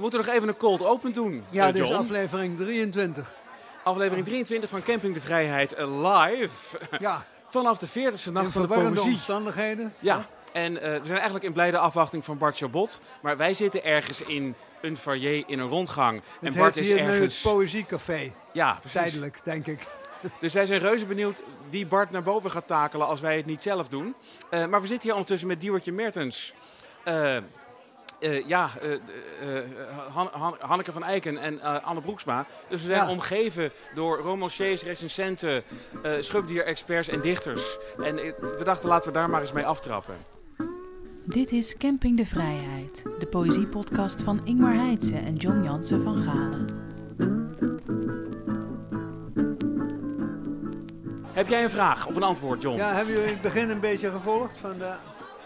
We moeten nog even een cold open doen, Ja, eh, dit is John. aflevering 23. Aflevering 23 van Camping de Vrijheid eh, live. Ja, Vanaf de 40ste nacht van de poëzie. omstandigheden. Ja, en eh, we zijn eigenlijk in blijde afwachting van Bart Chabot. Maar wij zitten ergens in een foyer in een rondgang. en Bart heet is ergens... het Poëziecafé. Ja, precies. Tijdelijk, denk ik. Dus wij zijn reuze benieuwd wie Bart naar boven gaat takelen als wij het niet zelf doen. Eh, maar we zitten hier ondertussen met Diewertje Mertens. Eh, eh, ja, eh, eh, Han- Han- Hanneke van Eiken en eh, Anne Broeksma. Dus we zijn Ja. omgeven door romanciers, recensenten, eh schubdier-experts en dichters. En we dachten, laten we daar maar eens mee aftrappen. Dit is Camping de Vrijheid, de poëziepodcast van Ingmar Heitse en John Jansen van Galen. Heb jij een vraag of een antwoord, John? Ja, hebben jullie het begin een beetje gevolgd? Van de,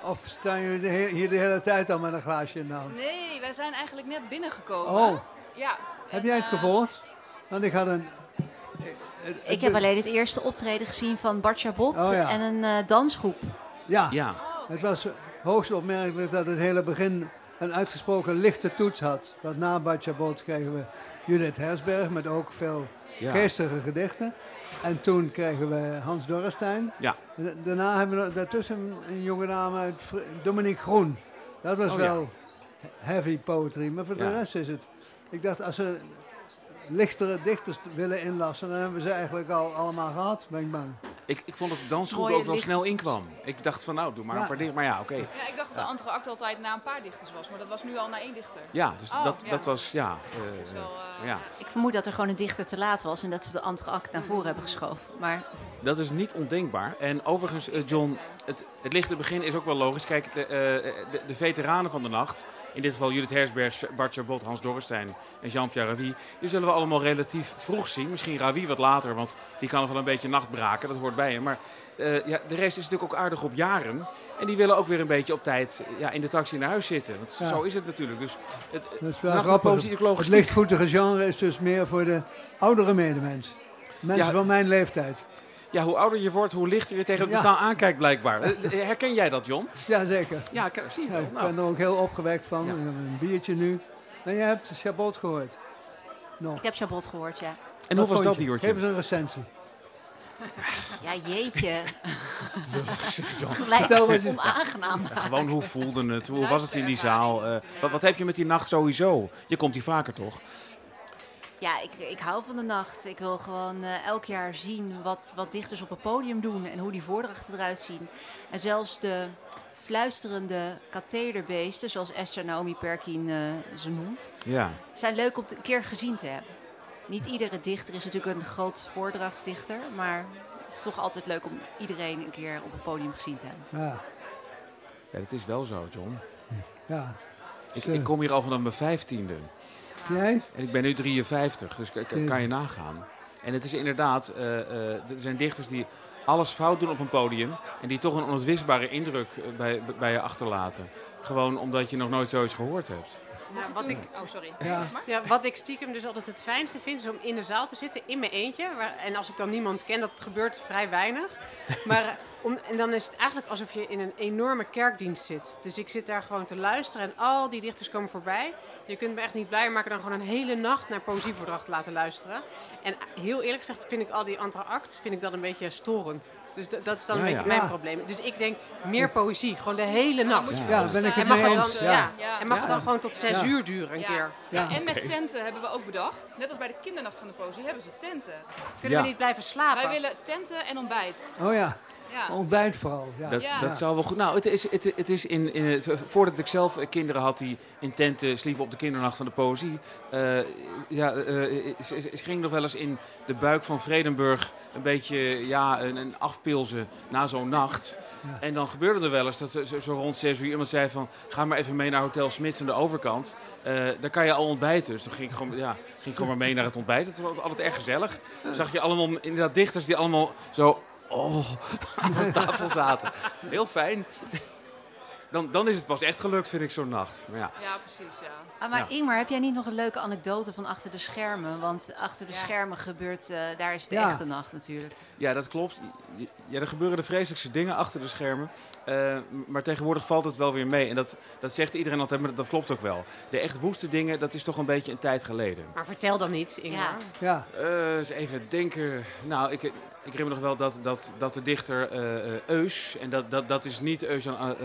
of staan jullie hier de hele tijd al met een glaasje in de hand? Nee, wij zijn eigenlijk net binnengekomen. Oh, Ja. heb en, jij het eh, gevolgd? Want ik had een... het- Ik heb alleen het eerste optreden gezien van Bart Chabot Oh ja. en een eh, dansgroep. Ja, Ja. het was hoogst opmerkelijk dat het hele begin een uitgesproken lichte toets had. Want na Bart Chabot kregen we Judith Hersberg met ook veel Ja. geestige gedichten. En toen kregen we Hans Dorrestein. Ja. Da- Daarna hebben we daartussen een jonge dame uit Dominique Groen. Dat was Oh, wel heavy poetry. Maar voor de rest is het... Ik dacht, als ze lichtere dichters willen inlassen, dan hebben we ze eigenlijk al allemaal gehad, ben ik bang. Ik, ik vond dat de dansgroep Mooie ook wel licht. snel inkwam. Ik dacht van, nou, doe maar Ja. een paar dingen. Maar ja, oké. Ja, ik dacht dat de andere act altijd na een paar dichters was, maar dat was nu al na één dichter. Ja, dus Oh, dat, ja. dat was, ja. eh, Dat is wel, eh, ja. Ik vermoed dat er gewoon een dichter te laat was en dat ze de andere act naar voren hebben geschoven. Maar Dat is niet ondenkbaar. En overigens, eh, John, het, het lichte begin is ook wel logisch. Kijk, de, eh, de, de veteranen van de nacht, in dit geval Judith Hersberg, Bart Chabot, Hans Dorrestein en Jean-Pierre Ravi, die zullen we allemaal relatief vroeg zien. Misschien Ravi wat later, want die kan nog wel een beetje nacht braken, dat hoort bij hem. Maar eh, ja, de rest is natuurlijk ook aardig op jaren. En die willen ook weer een beetje op tijd ja, in de taxi naar huis zitten. Want Ja. zo is het natuurlijk. Dus het, Dat is wel grappig. Het lichtvoetige genre is dus meer voor de oudere medemens. Mensen Ja. van mijn leeftijd. Ja, hoe ouder je wordt, hoe lichter je tegen het Ja. bestaan aankijkt blijkbaar. Eh, Herken jij dat, John? Jazeker. Ja, ik- zie je Ja, ik Nou. ben er ook heel opgewekt van. Ja. Ik heb een biertje nu. En jij hebt Chabot gehoord. Nog. ik heb Chabot gehoord, ja. En hoe was dat, vond je? Diewertje? Geef eens een recensie. Ja, jeetje. Gelijk wat je- onaangenaam. Ja, gewoon hoe voelde het? Hoe was het in die zaal? Eh, wat, wat heb je met die nacht sowieso? Je komt hier vaker toch? Ja, ik, ik hou van de nacht. Ik wil gewoon eh, elk jaar zien wat, wat dichters op het podium doen en hoe die voordrachten eruit zien. En zelfs de fluisterende kathederbeesten, zoals Esther Naomi Perkin eh, ze noemt, Ja. zijn leuk om te- een keer gezien te hebben. Niet iedere dichter is natuurlijk een groot voordrachtsdichter, maar het is toch altijd leuk om iedereen een keer op het podium gezien te hebben. Ja, ja, dat is wel zo, John. ja. Ik, ik kom hier al vanaf mijn vijftiende. Jij? En ik ben nu 53, dus kan je nagaan. En het is inderdaad, eh, eh, er zijn dichters die alles fout doen op een podium. En die toch een onuitwisbare indruk eh, bij, bij je achterlaten. Gewoon omdat je nog nooit zoiets gehoord hebt. Nou, wat, ik, Oh, sorry. Ja. Wat ik stiekem dus altijd het fijnste vind, is om in de zaal te zitten in mijn eentje. Waar, en als ik dan niemand ken, dat gebeurt vrij weinig. Maar, om, en dan is het eigenlijk alsof je in een enorme kerkdienst zit. Dus ik zit daar gewoon te luisteren en al die dichters komen voorbij. Je kunt me echt niet blijer maken dan gewoon een hele nacht naar poëzievoordracht laten luisteren. En heel eerlijk gezegd vind ik al die andere act vind ik dat een beetje storend. Dus dat- dat is dan Ja, een ja. beetje mijn Ja. probleem. Dus ik denk meer poëzie, gewoon de hele nacht. Ja, ben ik het mee het eens. dan, Ja. ja. Ja. en mag Ja. het dan gewoon tot zes Ja. uur duren een Ja. keer? Ja. En met tenten hebben we ook bedacht, net als bij de kindernacht van de poëzie, hebben ze tenten. Kunnen Ja. we niet blijven slapen? Wij willen tenten en ontbijt. Oh ja, Ja. ontbijt vooral. Ja. Dat, Ja. dat zou wel goed. Nou, het is, het, het is in, in het, voordat ik zelf eh, kinderen had die in tenten sliepen op de kindernacht van de poëzie. eh, ja, eh, ze, ze- ze ging nog wel eens in de buik van Vredenburg een beetje ja, een, een afpilzen na zo'n nacht. Ja. En dan gebeurde er wel eens dat ze- zo, zo rond zes uur iemand zei van ga maar even mee naar Hotel Smits aan de overkant. Eh, daar kan je al ontbijten. Dus dan ging ik gewoon, ja, ging ik gewoon maar mee naar het ontbijt. Het was altijd erg gezellig. Zag je allemaal inderdaad dichters die allemaal zo oh, aan de tafel zaten. Heel fijn. dan, dan is het pas echt gelukt, vind ik, zo'n nacht. Maar ja. Ja, precies, ja. Ah, maar Ja. Ingmar, heb jij niet nog een leuke anekdote van achter de schermen? Want achter de Ja. schermen gebeurt, eh, daar is de Ja. echte nacht natuurlijk. Ja, dat klopt. Ja, er gebeuren de vreselijkste dingen achter de schermen. Eh, maar tegenwoordig valt het wel weer mee. En dat, dat zegt iedereen altijd, maar dat klopt ook wel. De echt woeste dingen, dat is toch een beetje een tijd geleden. Maar vertel dan niet, Ingmar. Ja. Ja, Eh, eens even denken. Nou, ik, ik herinner me nog wel dat, dat, dat de dichter eh, eh, Eus, en dat, dat, dat is niet Eus, aan, eh,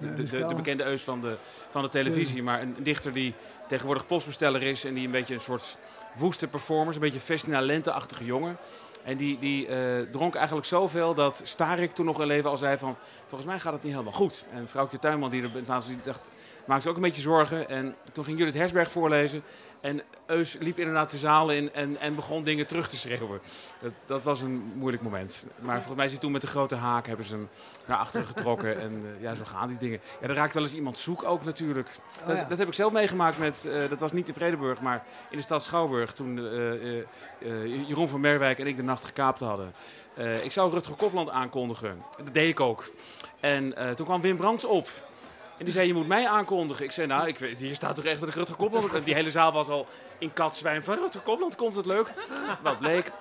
de, de, de, de bekende Eus van de, van de televisie, maar een dichter die tegenwoordig postbesteller is en die een beetje een soort woeste performance, een beetje Festina Lente-achtige jongen. En die, die dronk eigenlijk zoveel dat Starik toen nog een leven al zei van... volgens mij gaat het niet helemaal goed. En vrouwtje Tuinman die er naast die dacht, maakte ook een beetje zorgen. En toen ging Judith Hersberg voorlezen. En Eus liep inderdaad de zaal in en, en begon dingen terug te schreeuwen. Dat, dat was een moeilijk moment. Maar volgens mij is hij toen met de grote haak hebben ze hem naar achteren getrokken. en eh, ja, zo gaan die dingen. Ja, er raakt wel eens iemand zoek ook natuurlijk. Oh Dat, ja. dat heb ik zelf meegemaakt met, eh, dat was niet in Vredenburg, maar in de stad Schouwburg. Toen eh, Jeroen van Merwijk en ik de nacht gekaapt hadden. Ik zou Rutger Kopland aankondigen. Dat deed ik ook. En toen kwam Wim Brands op. En die zei, je moet mij aankondigen. Ik zei, nou, ik weet, hier staat toch echt dat ik Rutger Kopland... Die hele zaal was al in katzwijn van Rutger Kopland, komt het leuk? Wat bleek?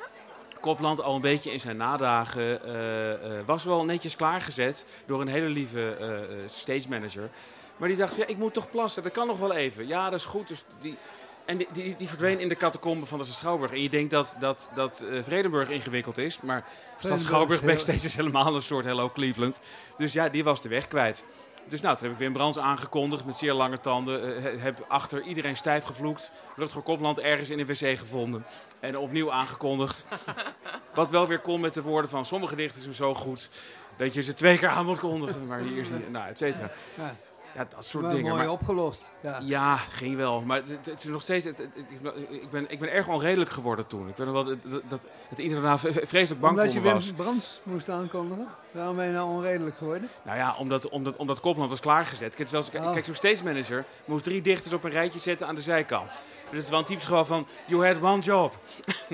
Kopland al een beetje in zijn nadagen eh, eh, was wel netjes klaargezet door een hele lieve eh, stage manager. Maar die dacht, ja, ik moet toch plassen, dat kan nog wel even. Ja, dat is goed. Dus die, en die, die, die verdween in de catacombe van de Stad Schouwburg. En je denkt dat, dat, dat Vredenburg ingewikkeld is, maar Stad Schouwburg backstage is helemaal een soort Hello Cleveland. Dus ja, die was de weg kwijt. Dus nou, toen heb ik Wim Brands aangekondigd met zeer lange tanden. Eh, he- heb achter iedereen stijf gevloekt. Rutger Kopland ergens in een wc gevonden. En opnieuw aangekondigd. Wat wel weer kon met de woorden van sommige dichters zijn zo goed. Dat je ze twee keer aan moet kondigen. Maar hier is die, nou, et cetera. Ja. Ja, dat soort maar dingen. mooi Maar- opgelost. Ja. ja, ging wel. Maar het, het is nog steeds. Het, het- ik, ik ben, ik ben erg onredelijk geworden toen. Ik weet nog wel dat, dat, het v- vreselijk bang Omdat voor je me Wim was. Brands moest aankondigen. Waarom ben je nou onredelijk geworden? Nou ja, omdat, omdat, omdat Kopland was klaargezet. Kijk, wel, Oh. kijk zo'n stage manager moest drie dichters op een rijtje zetten aan de zijkant. Dus het is wel een typisch geval van, you had one job.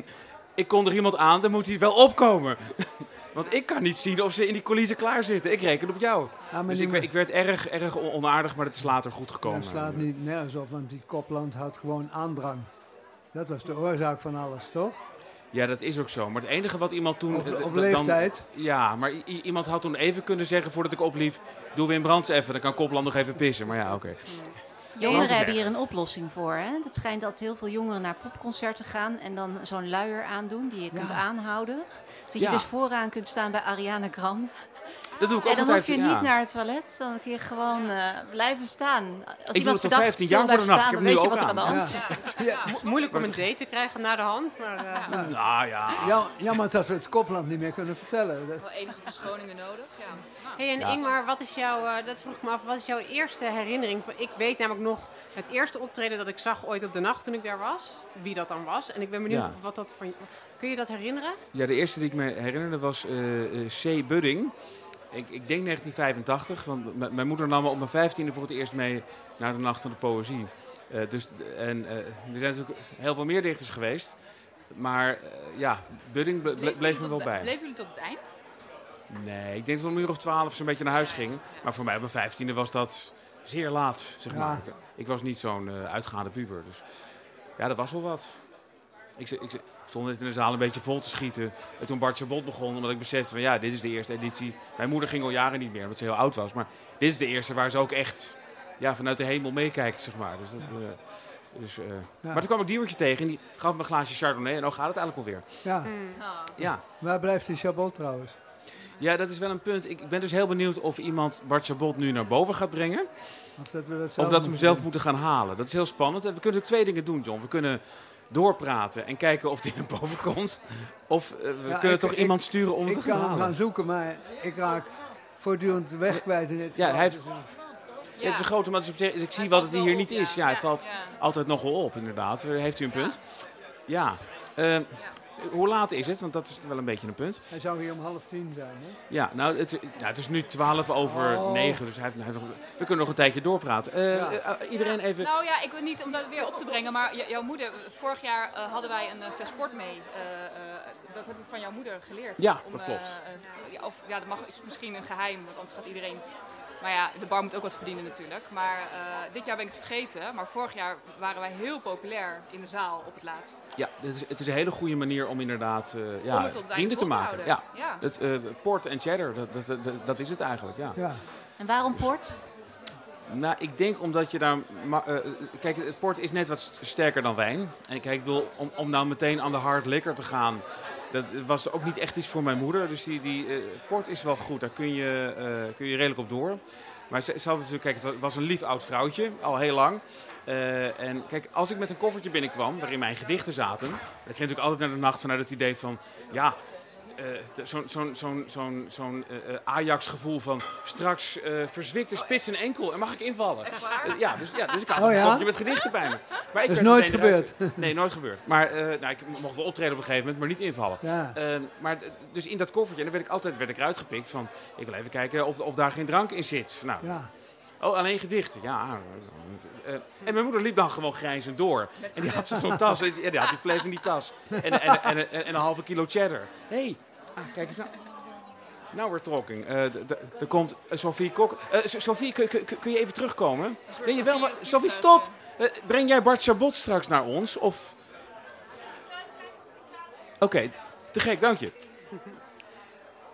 ik kondig iemand aan, dan moet hij wel opkomen. Want ik kan niet zien of ze in die coulissen klaar zitten. Ik reken op jou. Ja, maar Dus ik, werd- ik werd erg, erg on- onaardig, maar het is later goed gekomen. Dat slaat niet nergens op, want die Kopland had gewoon aandrang. Dat was de oorzaak van alles, toch? Ja, dat is ook zo. Maar het enige wat iemand toen... Op, op dan- leeftijd. Ja, maar iemand had toen even kunnen zeggen voordat ik opliep... Doe Wim Brands even, dan kan Kopland nog even pissen. Maar ja, oké. Jongeren hebben hier een oplossing voor. Hè? Het schijnt dat heel veel jongeren naar popconcerten gaan en dan zo'n luier aandoen die je kunt Ja. aanhouden. Dat je Ja. dus vooraan kunt staan bij Ariana Grande. Dat doe ik ook En dan hoef je niet naar het toilet, dan kun je gewoon eh, blijven staan. Als doe iemand het al verdacht 15 stil jaar voor de blijft nacht. staan, Ik heb weet nu je wat er ook aan de hand is. Ja. Mo- moeilijk om een date te krijgen naar de hand, maar... eh, Nou ja. Ja, jammer dat we het Kopland niet meer kunnen vertellen. Wel enige verschoningen nodig, ja. Nou, Hey, en Ja. Ingmar, wat is jouw, eh, dat vroeg ik me af, wat is jouw eerste herinnering? Ik weet namelijk nog het eerste optreden dat ik zag ooit op de nacht toen ik daar was. Wie dat dan was. En ik ben benieuwd Ja. wat dat van... Kun je dat herinneren? Ja, de eerste die ik me herinnerde was eh, eh, C. Budding. Ik, ik denk 1985, want mijn moeder nam me op mijn vijftiende voor het eerst mee naar de Nacht van de Poëzie. Eh, dus, en eh, er zijn natuurlijk heel veel meer dichters geweest. Maar eh, ja, Budding ble- bleef me wel bij. Leven jullie tot het eind? Nee, ik denk dat om een uur of twaalf zo'n beetje naar huis ging. Maar voor mij op mijn vijftiende was dat zeer laat, zeg maar. Ik, ik was niet zo'n eh, uitgaande puber. Dus ja, dat was wel wat. Ik, ik, ik stond net in de zaal een beetje vol te schieten. En toen Bart Chabot begon, omdat ik besefte van ja, dit is de eerste editie. Mijn moeder ging al jaren niet meer, omdat ze heel oud was. Maar dit is de eerste waar ze ook echt ja, vanuit de hemel meekijkt, zeg maar. Dus dat, eh, dus, eh, Maar toen kwam ik Diewertje tegen en die gaf me een glaasje Chardonnay. En nou gaat het eigenlijk alweer. Ja, Hmm. Ah. Ja. waar blijft die Chabot trouwens? ja, dat is wel een punt. Ik ben dus heel benieuwd of iemand Bart Chabot nu naar boven gaat brengen. Of dat we dat Of zelf dat we hem zelf doen? moeten gaan halen. Dat is heel spannend. En we kunnen ook twee dingen doen, John. We kunnen doorpraten en kijken of hij naar boven komt. Of eh, we Ja, kunnen ik- toch ik- iemand sturen om het Ik te gaan kan hem halen. gaan zoeken, maar ik raak voortdurend de weg kwijt in dit Ja, hij heeft- Ja. Het is een grote dus dus ik zie wat het hier op, niet is. Ja, hij valt ja. altijd nogal op, inderdaad. Eh, Heeft u een punt? Ja. Eh, Hoe laat is het? Want dat is wel een beetje een punt. Hij zou hier om half tien zijn, hè? Ja, nou, het, nou, het is nu 12 over Oh. 9, dus hij heeft, hij heeft nog- we kunnen nog een tijdje doorpraten. Eh, Ja. eh, iedereen even. Nou ja, ik wil niet om dat weer op te brengen, maar jouw moeder, vorig jaar hadden wij een fles sport mee. Eh, eh, dat heb ik van jouw moeder geleerd. Ja, Om, dat eh, klopt. ja, of, ja, dat mag, is misschien een geheim, want anders gaat iedereen Maar ja, de bar moet ook wat verdienen natuurlijk. Maar eh, dit jaar ben ik het vergeten. Maar vorig jaar waren wij heel populair in de zaal op het laatst. Ja, het is, het is een hele goede manier om inderdaad eh, Om ja, vrienden te maken. Ja. Het, eh, port en cheddar, dat, dat, dat, dat is het eigenlijk. Ja. Ja. En waarom port? Nou, ik denk omdat je daar. eh, kijk, het port is net wat st- sterker dan wijn. En kijk, ik wil om, om nou meteen aan de hard liquor te gaan. Dat was ook niet echt iets voor mijn moeder. Dus die, die eh, port is wel goed. Daar kun je, eh, kun je redelijk op door. Maar ze, ze had natuurlijk, kijk, het wa- was een lief oud vrouwtje, al heel lang. Eh, en kijk, als ik met een koffertje binnenkwam, waarin mijn gedichten zaten. Dan ging natuurlijk altijd naar de nacht vanuit het idee van. Ja, zo'n zo'n zo'n zo'n zo'n eh, eh, Ajax-gevoel van straks eh verzwikt de spits en enkel en mag ik invallen. Echt waar? Eh, ja, dus, ja, dus ik had Oh een ja? met gedichten bij me. Maar ik Dat is nooit eruit- gebeurd. Nee, nooit gebeurd. Maar eh, nou, ik mocht wel optreden op een gegeven moment, maar niet invallen. Ja. Eh, maar dus in dat koffertje, en dan werd ik altijd werd ik eruit gepikt van... Ik wil even kijken of, of daar geen drank in zit. Nou, ja. Oh, alleen gedichten. Ja. eh, eh, en mijn moeder liep dan gewoon grijnzend door. En die had zo'n tas. Ja, die had die fles in die tas. En, en, en, en, en, en een halve kilo cheddar. Hé, hey, ah, kijk eens nou. Nou, we're talking. Eh, er komt eh, Sophie Kok. Eh, Sophie, kun, je even terugkomen? Ben je wel... wa- Sophie, stop! Breng jij Bart Chabot straks naar ons? Of... Oké, te gek, dank je.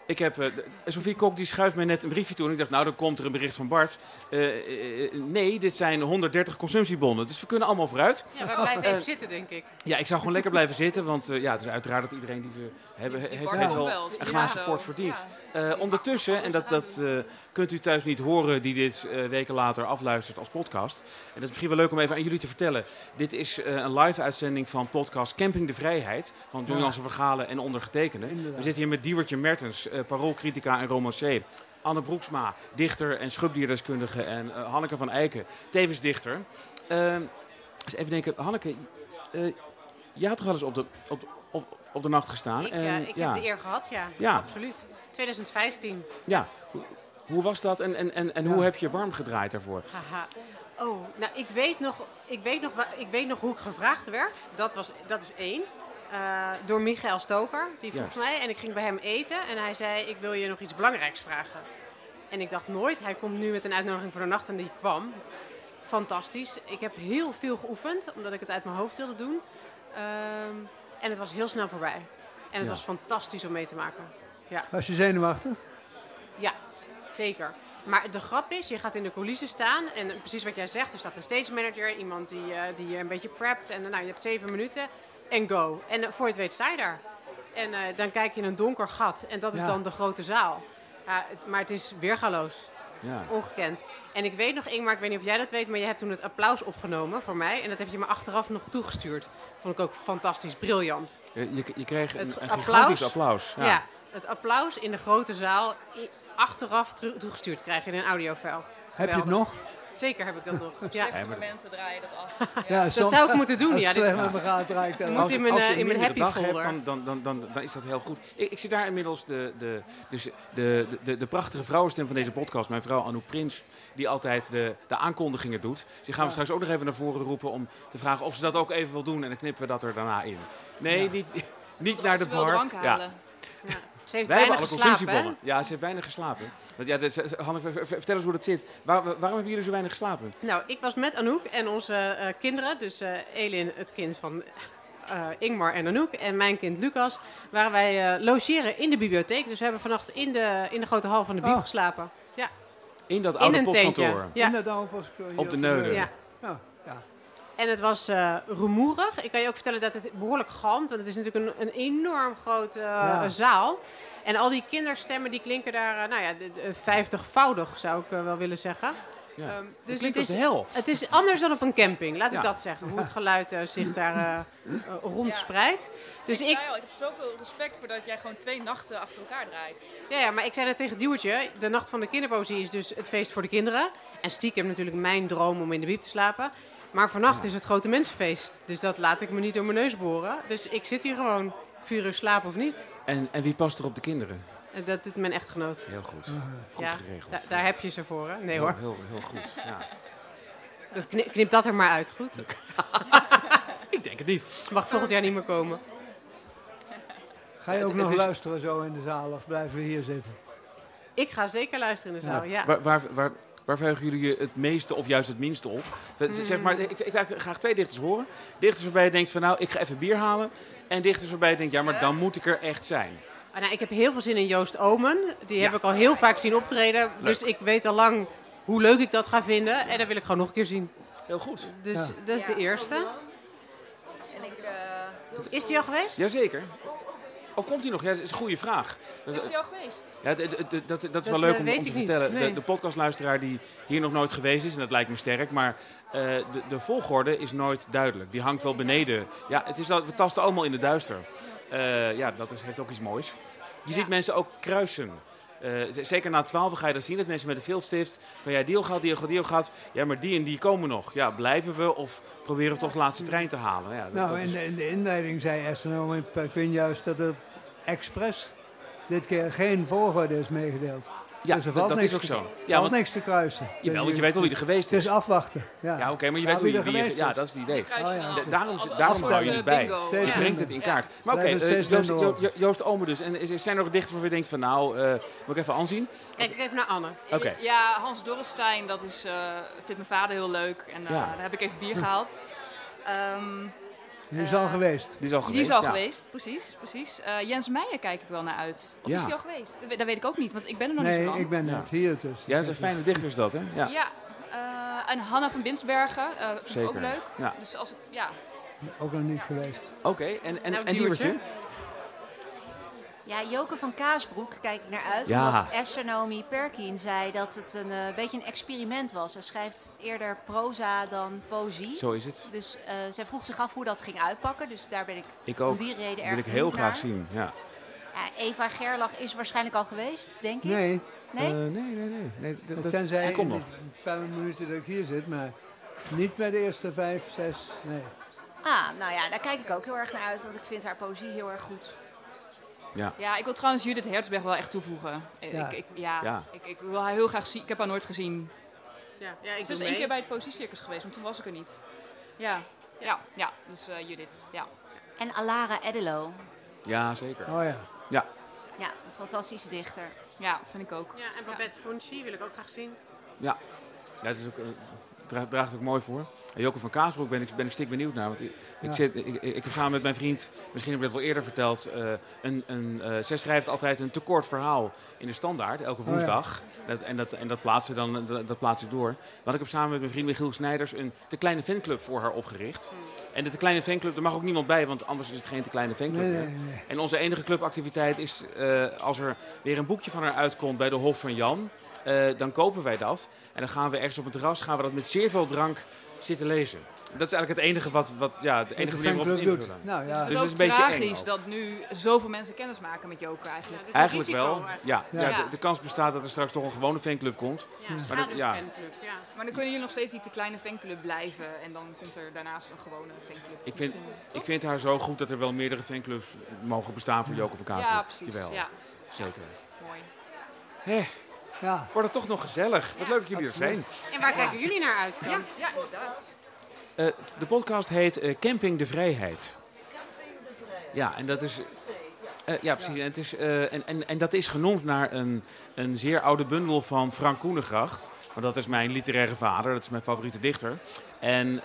Ik heb, eh, de- Sophie Kok die schuift mij net een briefje toe. En ik dacht, nou, dan komt er een bericht van Bart. Eh, eh, eh, nee, dit zijn 130 consumptiebonnen. Dus we kunnen allemaal vooruit. Ja, wij blijven Eh, even zitten, denk ik. Ja, ik zou gewoon lekker blijven zitten. Want eh, ja, het is uiteraard dat iedereen die we hebben, Die heeft, heeft wel wel, een ja. glazen port verdiend. Ja. Eh, ondertussen, en dat, dat eh, kunt u thuis niet horen die dit eh, weken later afluistert als podcast. En dat is misschien wel leuk om even aan jullie te vertellen. Dit is eh, een live uitzending van podcast Camping de Vrijheid. Van John Ja. Jansen Vergalen en ondergetekende. Inderdaad. We zitten hier met Diewertje Mertens, eh paroolcritica en romancier. Anne Broeksma, dichter en schubdierdeskundige. En eh, Hanneke van Eiken, tevens dichter. Eh, eens even denken, Hanneke, eh jij had toch wel eens op de, op, op, op de nacht gestaan? Ik, en, ik ja, heb de eer gehad, ja. Ja. Absoluut. 2015. ja. Hoe- was dat en, en, en, en Ja. hoe heb je warm gedraaid daarvoor? Haha. Oh, nou, ik weet, nog, ik, weet nog, ik weet nog hoe ik gevraagd werd. Dat, was, dat is één. Eh, door Michael Stoker, die vroeg Juist. mij. En ik ging bij hem eten en hij zei, ik wil je nog iets belangrijks vragen. En ik dacht nooit, hij komt nu met een uitnodiging voor de nacht en die kwam. Fantastisch. Ik heb heel veel geoefend, omdat ik het uit mijn hoofd wilde doen. Ehm, en het was heel snel voorbij. En het Ja. was fantastisch om mee te maken. Was je zenuwachtig? Ja, zeker. Maar de grap is, je gaat in de coulissen staan en precies wat jij zegt, er staat een stage manager, iemand die, eh, die je een beetje prept en nou, je hebt zeven minuten en go. En eh, voor je het weet sta je daar. En eh, dan kijk je in een donker gat en dat is Ja. dan de grote zaal. Maar het is weergaloos, Ja. ongekend. En ik weet nog, Ingmar, ik weet niet of jij dat weet, maar je hebt toen het applaus opgenomen voor mij en dat heb je me achteraf nog toegestuurd. Vond ik ook fantastisch, briljant. Je, je, je kreeg een, Het een applaus? gigantisch applaus. Ja. het applaus in de grote zaal achteraf toegestuurd krijg je in een audiofile. Heb je het nog? Zeker heb ik dat nog. Ja. Slechtste maar- momenten draai je dat af. Ja, Dat zou ik moeten doen. Als Ja, dit- gaat, draai ik dat moet in mijn, als je eh, een in mijn happy dag hebt, folder. dan, dan, dan, dan, dan is dat heel goed. Ik, ik zie daar inmiddels de, de, dus de, de, de, de prachtige vrouwenstem van deze podcast, mijn vrouw Anouk Prins, die altijd de, de aankondigingen doet. Dus die gaan we straks ook nog even naar voren roepen om te vragen of ze dat ook even wil doen en dan knippen we dat er daarna in. Nee, Ja. niet, niet naar de Ze wil bar. drank Ja. Ze heeft Wij hebben weinig alle geslapen, hè? consumptiebonnen. Ja, ze heeft weinig geslapen. Want ja, dus, eh, ver- vertel eens hoe dat zit. Waar- waarom hebben jullie zo weinig geslapen? Nou, ik was met Anouk en onze eh, kinderen, dus eh, Elin, het kind van eh, Ingmar en Anouk, en mijn kind Lucas, waren wij eh, logeren in de bibliotheek. Dus we hebben vannacht in de, in de grote hal van de bieb Oh. geslapen. In dat In oude tentje. postkantoor. Ja. In dat oude postkantoor Op de voor Neuden. Ja. Ja, ja. En het was eh, rumoerig. Ik kan je ook vertellen dat het behoorlijk galmt, want het is natuurlijk een, een enorm grote eh, Ja. zaal. En al die kinderstemmen die klinken daar, eh, nou ja, vijftigvoudig zou ik wel willen zeggen. Ja. Ehm, Dat dus klinkt het als is, hel. het is anders dan op een camping, laat Ja. ik dat zeggen. Hoe het geluid zich daar rondspreidt. Dus ik, ik, al, ik heb zoveel respect voor dat jij gewoon twee nachten achter elkaar draait. ja, ja, maar ik zei net tegen Duwertje, de nacht van de kinderpoëzie is dus het feest voor de kinderen. En stiekem natuurlijk mijn droom om in de wiep te slapen. Maar vannacht is het grote mensenfeest. Dus dat laat ik me niet door mijn neus boren. Dus ik zit hier gewoon, vier uur slapen of niet. En, en wie past er op de kinderen? En dat doet mijn echtgenoot. Heel goed. Goed Ja, geregeld. Da- daar heb je ze voor, hè? Nee heel, hoor, Heel, heel goed. Ja. dat knip, knip dat er maar uit, goed? Ik denk het niet. Mag volgend jaar niet meer komen. Ga je Het- ook nog het is- luisteren zo in de zaal of blijven we hier zitten? Ik ga zeker luisteren in de zaal, ja. Waar, waar, waar, waar verheugen jullie je het meeste of juist het minste op? Zeg maar, ik, ik wil graag twee dichters horen. Dichters waarbij je denkt van nou, ik ga even bier halen. En dichters waarbij je denkt, ja, maar dan moet ik er echt zijn. Ah, nou, ik heb heel veel zin in Joost Omen. Die Ja. heb ik al heel vaak zien optreden. Dus ik weet al lang hoe leuk ik dat ga vinden. En dat wil ik gewoon nog een keer zien. Heel goed. Dus Ja. dat is de eerste. En ik, eh, Is die al geweest? Jazeker. Of komt hij nog? Ja, dat is een goede vraag. is die al geweest? Ja, d- d- d- dat, dat is Dat, wel leuk eh, om, te vertellen. Nee. De, de podcastluisteraar die hier nog nooit geweest is, en dat lijkt me sterk, maar eh, de, de volgorde is nooit duidelijk. Die hangt wel beneden. Ja, het is al, we tasten allemaal in de duister. Eh, ja, dat is, heeft ook iets moois. Je ziet mensen ook kruisen. Eh, zeker na 12 ga je dat zien, dat mensen met een viltstift van ja, die al gaat, die al gaat, die al gaat. Ja, maar die en die komen nog. Ja, blijven we of proberen we toch de laatste trein te halen? Ja, dat- Nou, dat in de, in de inleiding zei Esther in Perquin juist dat er expres dit keer geen volgorde is meegedeeld. Ja, dus er dat, valt dat niks is ook te- zo. Er Ja, valt want, niks te kruisen. jawel, want je weet wel wie er geweest Het is. is afwachten. Ja, Ja, oké, maar je Ja, weet wie wie, er geweest ja, is. dat is het idee. Oh, ja. daarom, daarom hou je niet bij. Je Ja. brengt het in kaart. Maar oké, eh, Joost, Joost Omer dus. En is- zijn er ook dichters waar je denkt van nou, eh, moet ik even aanzien? Kijk ik even naar Anne. Oké. Ja, Hans Dorrestein, dat is, eh vindt mijn vader heel leuk. En eh, Ja. daar heb ik even bier gehaald. Ehm, Die is al Eh, geweest. Die is al die geweest. is al ja. geweest, precies. precies. Eh, Jens Meijer kijk ik wel naar uit. Of Ja. is die al geweest? Dat weet- Dat weet ik ook niet, want ik ben er nog niet zo Nee, ik ben Ja. net hier dus. Ja, dat is een fijne dichter is dat, hè? Ja, Ja, eh, en Hanna van Binsbergen, eh vind zeker. ik ook leuk. Ja. Dus als ja, Ook nog niet geweest. Oké, en, en, Nou, en Diewertje? Ja, Joke van Kaasbroek kijk ik naar uit. Ja. Omdat Naomi Perkin zei dat het een eh, beetje een experiment was. Hij schrijft eerder proza dan poëzie. Zo is het. Dus eh, zij vroeg zich af hoe dat ging uitpakken. Dus daar ben ik Ik om ook. die reden Dat erg wil ik heel graag zien. Ja. Ja, Eva Gerlach is waarschijnlijk al geweest, denk ik. Nee, Nee? Eh, nee, nee, nee. nee dat, dat, tenzij dat komt nog. de paar minuten dat ik hier zit, maar niet bij de eerste vijf, zes, nee. Ah, nou ja, daar kijk ik ook heel erg naar uit. Want ik vind haar poëzie heel erg goed. Ja, ik wil trouwens Judith Hertzberg wel echt toevoegen. Ja. Ik, ik, ja, Ja. Ik, ik wil haar heel graag zien. Ik heb haar nooit gezien. Ja, ja ik Ze is één keer bij het Poëziecircus geweest, maar toen was ik er niet. Ja, ja, ja. Dus eh, Judith, ja. En Alara Edelo. Ja, zeker. Oh ja. Ja, een fantastische dichter. Ja, vind ik ook. Ja, en Babette Fonchi wil ik ook graag zien. Ja, het is ook, eh, draagt, draagt ook mooi voor. En Joke van Kaasbroek ben ik, ben ik stik benieuwd naar. Want ik, zit, ik, ik, heb samen met mijn vriend, misschien heb ik dat wel eerder verteld, eh, een, een, eh, zij schrijft altijd een tekort verhaal in de standaard, elke ja. woensdag. dat, en dat, en dat, plaatst ze dan, dat, dat plaats ik door. Maar ik heb samen met mijn vriend Michiel Snijders een te kleine fanclub voor haar opgericht. En de te kleine fanclub, daar mag ook niemand bij, want anders is het geen te kleine fanclub Nee, meer. nee, nee. En onze enige clubactiviteit is eh, als er weer een boekje van haar uitkomt bij de Hof van Jan. Eh, dan kopen wij dat. En dan gaan we ergens op het terras gaan we dat met zeer veel drank zitten lezen. Dat is eigenlijk het enige wat, wat ja, de enige Wat manier de waarop we het fanclub invullen. Nou Dus ja, het Dus is het is een beetje eng tragisch dat nu zoveel mensen kennis maken met Joker eigenlijk. Ja, dus Eigenlijk wel. eigenlijk. Ja, ja. Ja. de, de kans bestaat dat er straks toch een gewone fanclub komt. Ja, Maar schaduwfanclub, ja. ja. Maar dan kunnen jullie nog steeds die te kleine fanclub blijven. En dan komt er daarnaast een gewone fanclub. Ik vind, ik vind haar zo goed dat er wel meerdere fanclubs mogen bestaan voor Joke van Kaasbroek. Ja, precies. Jawel, Ja, zeker. mooi. Hé, ja. wordt het toch nog gezellig. Wat leuk dat jullie er zijn. En waar kijken jullie naar uit dan? Ja, ja inderdaad. Eh, de podcast heet eh, Camping de Vrijheid. Ja, en dat is. eh, ja, precies. En, het is, eh, en, en, en dat is genoemd naar een, een zeer oude bundel van Frank Koenengracht. Want dat is mijn literaire vader, dat is mijn favoriete dichter. En,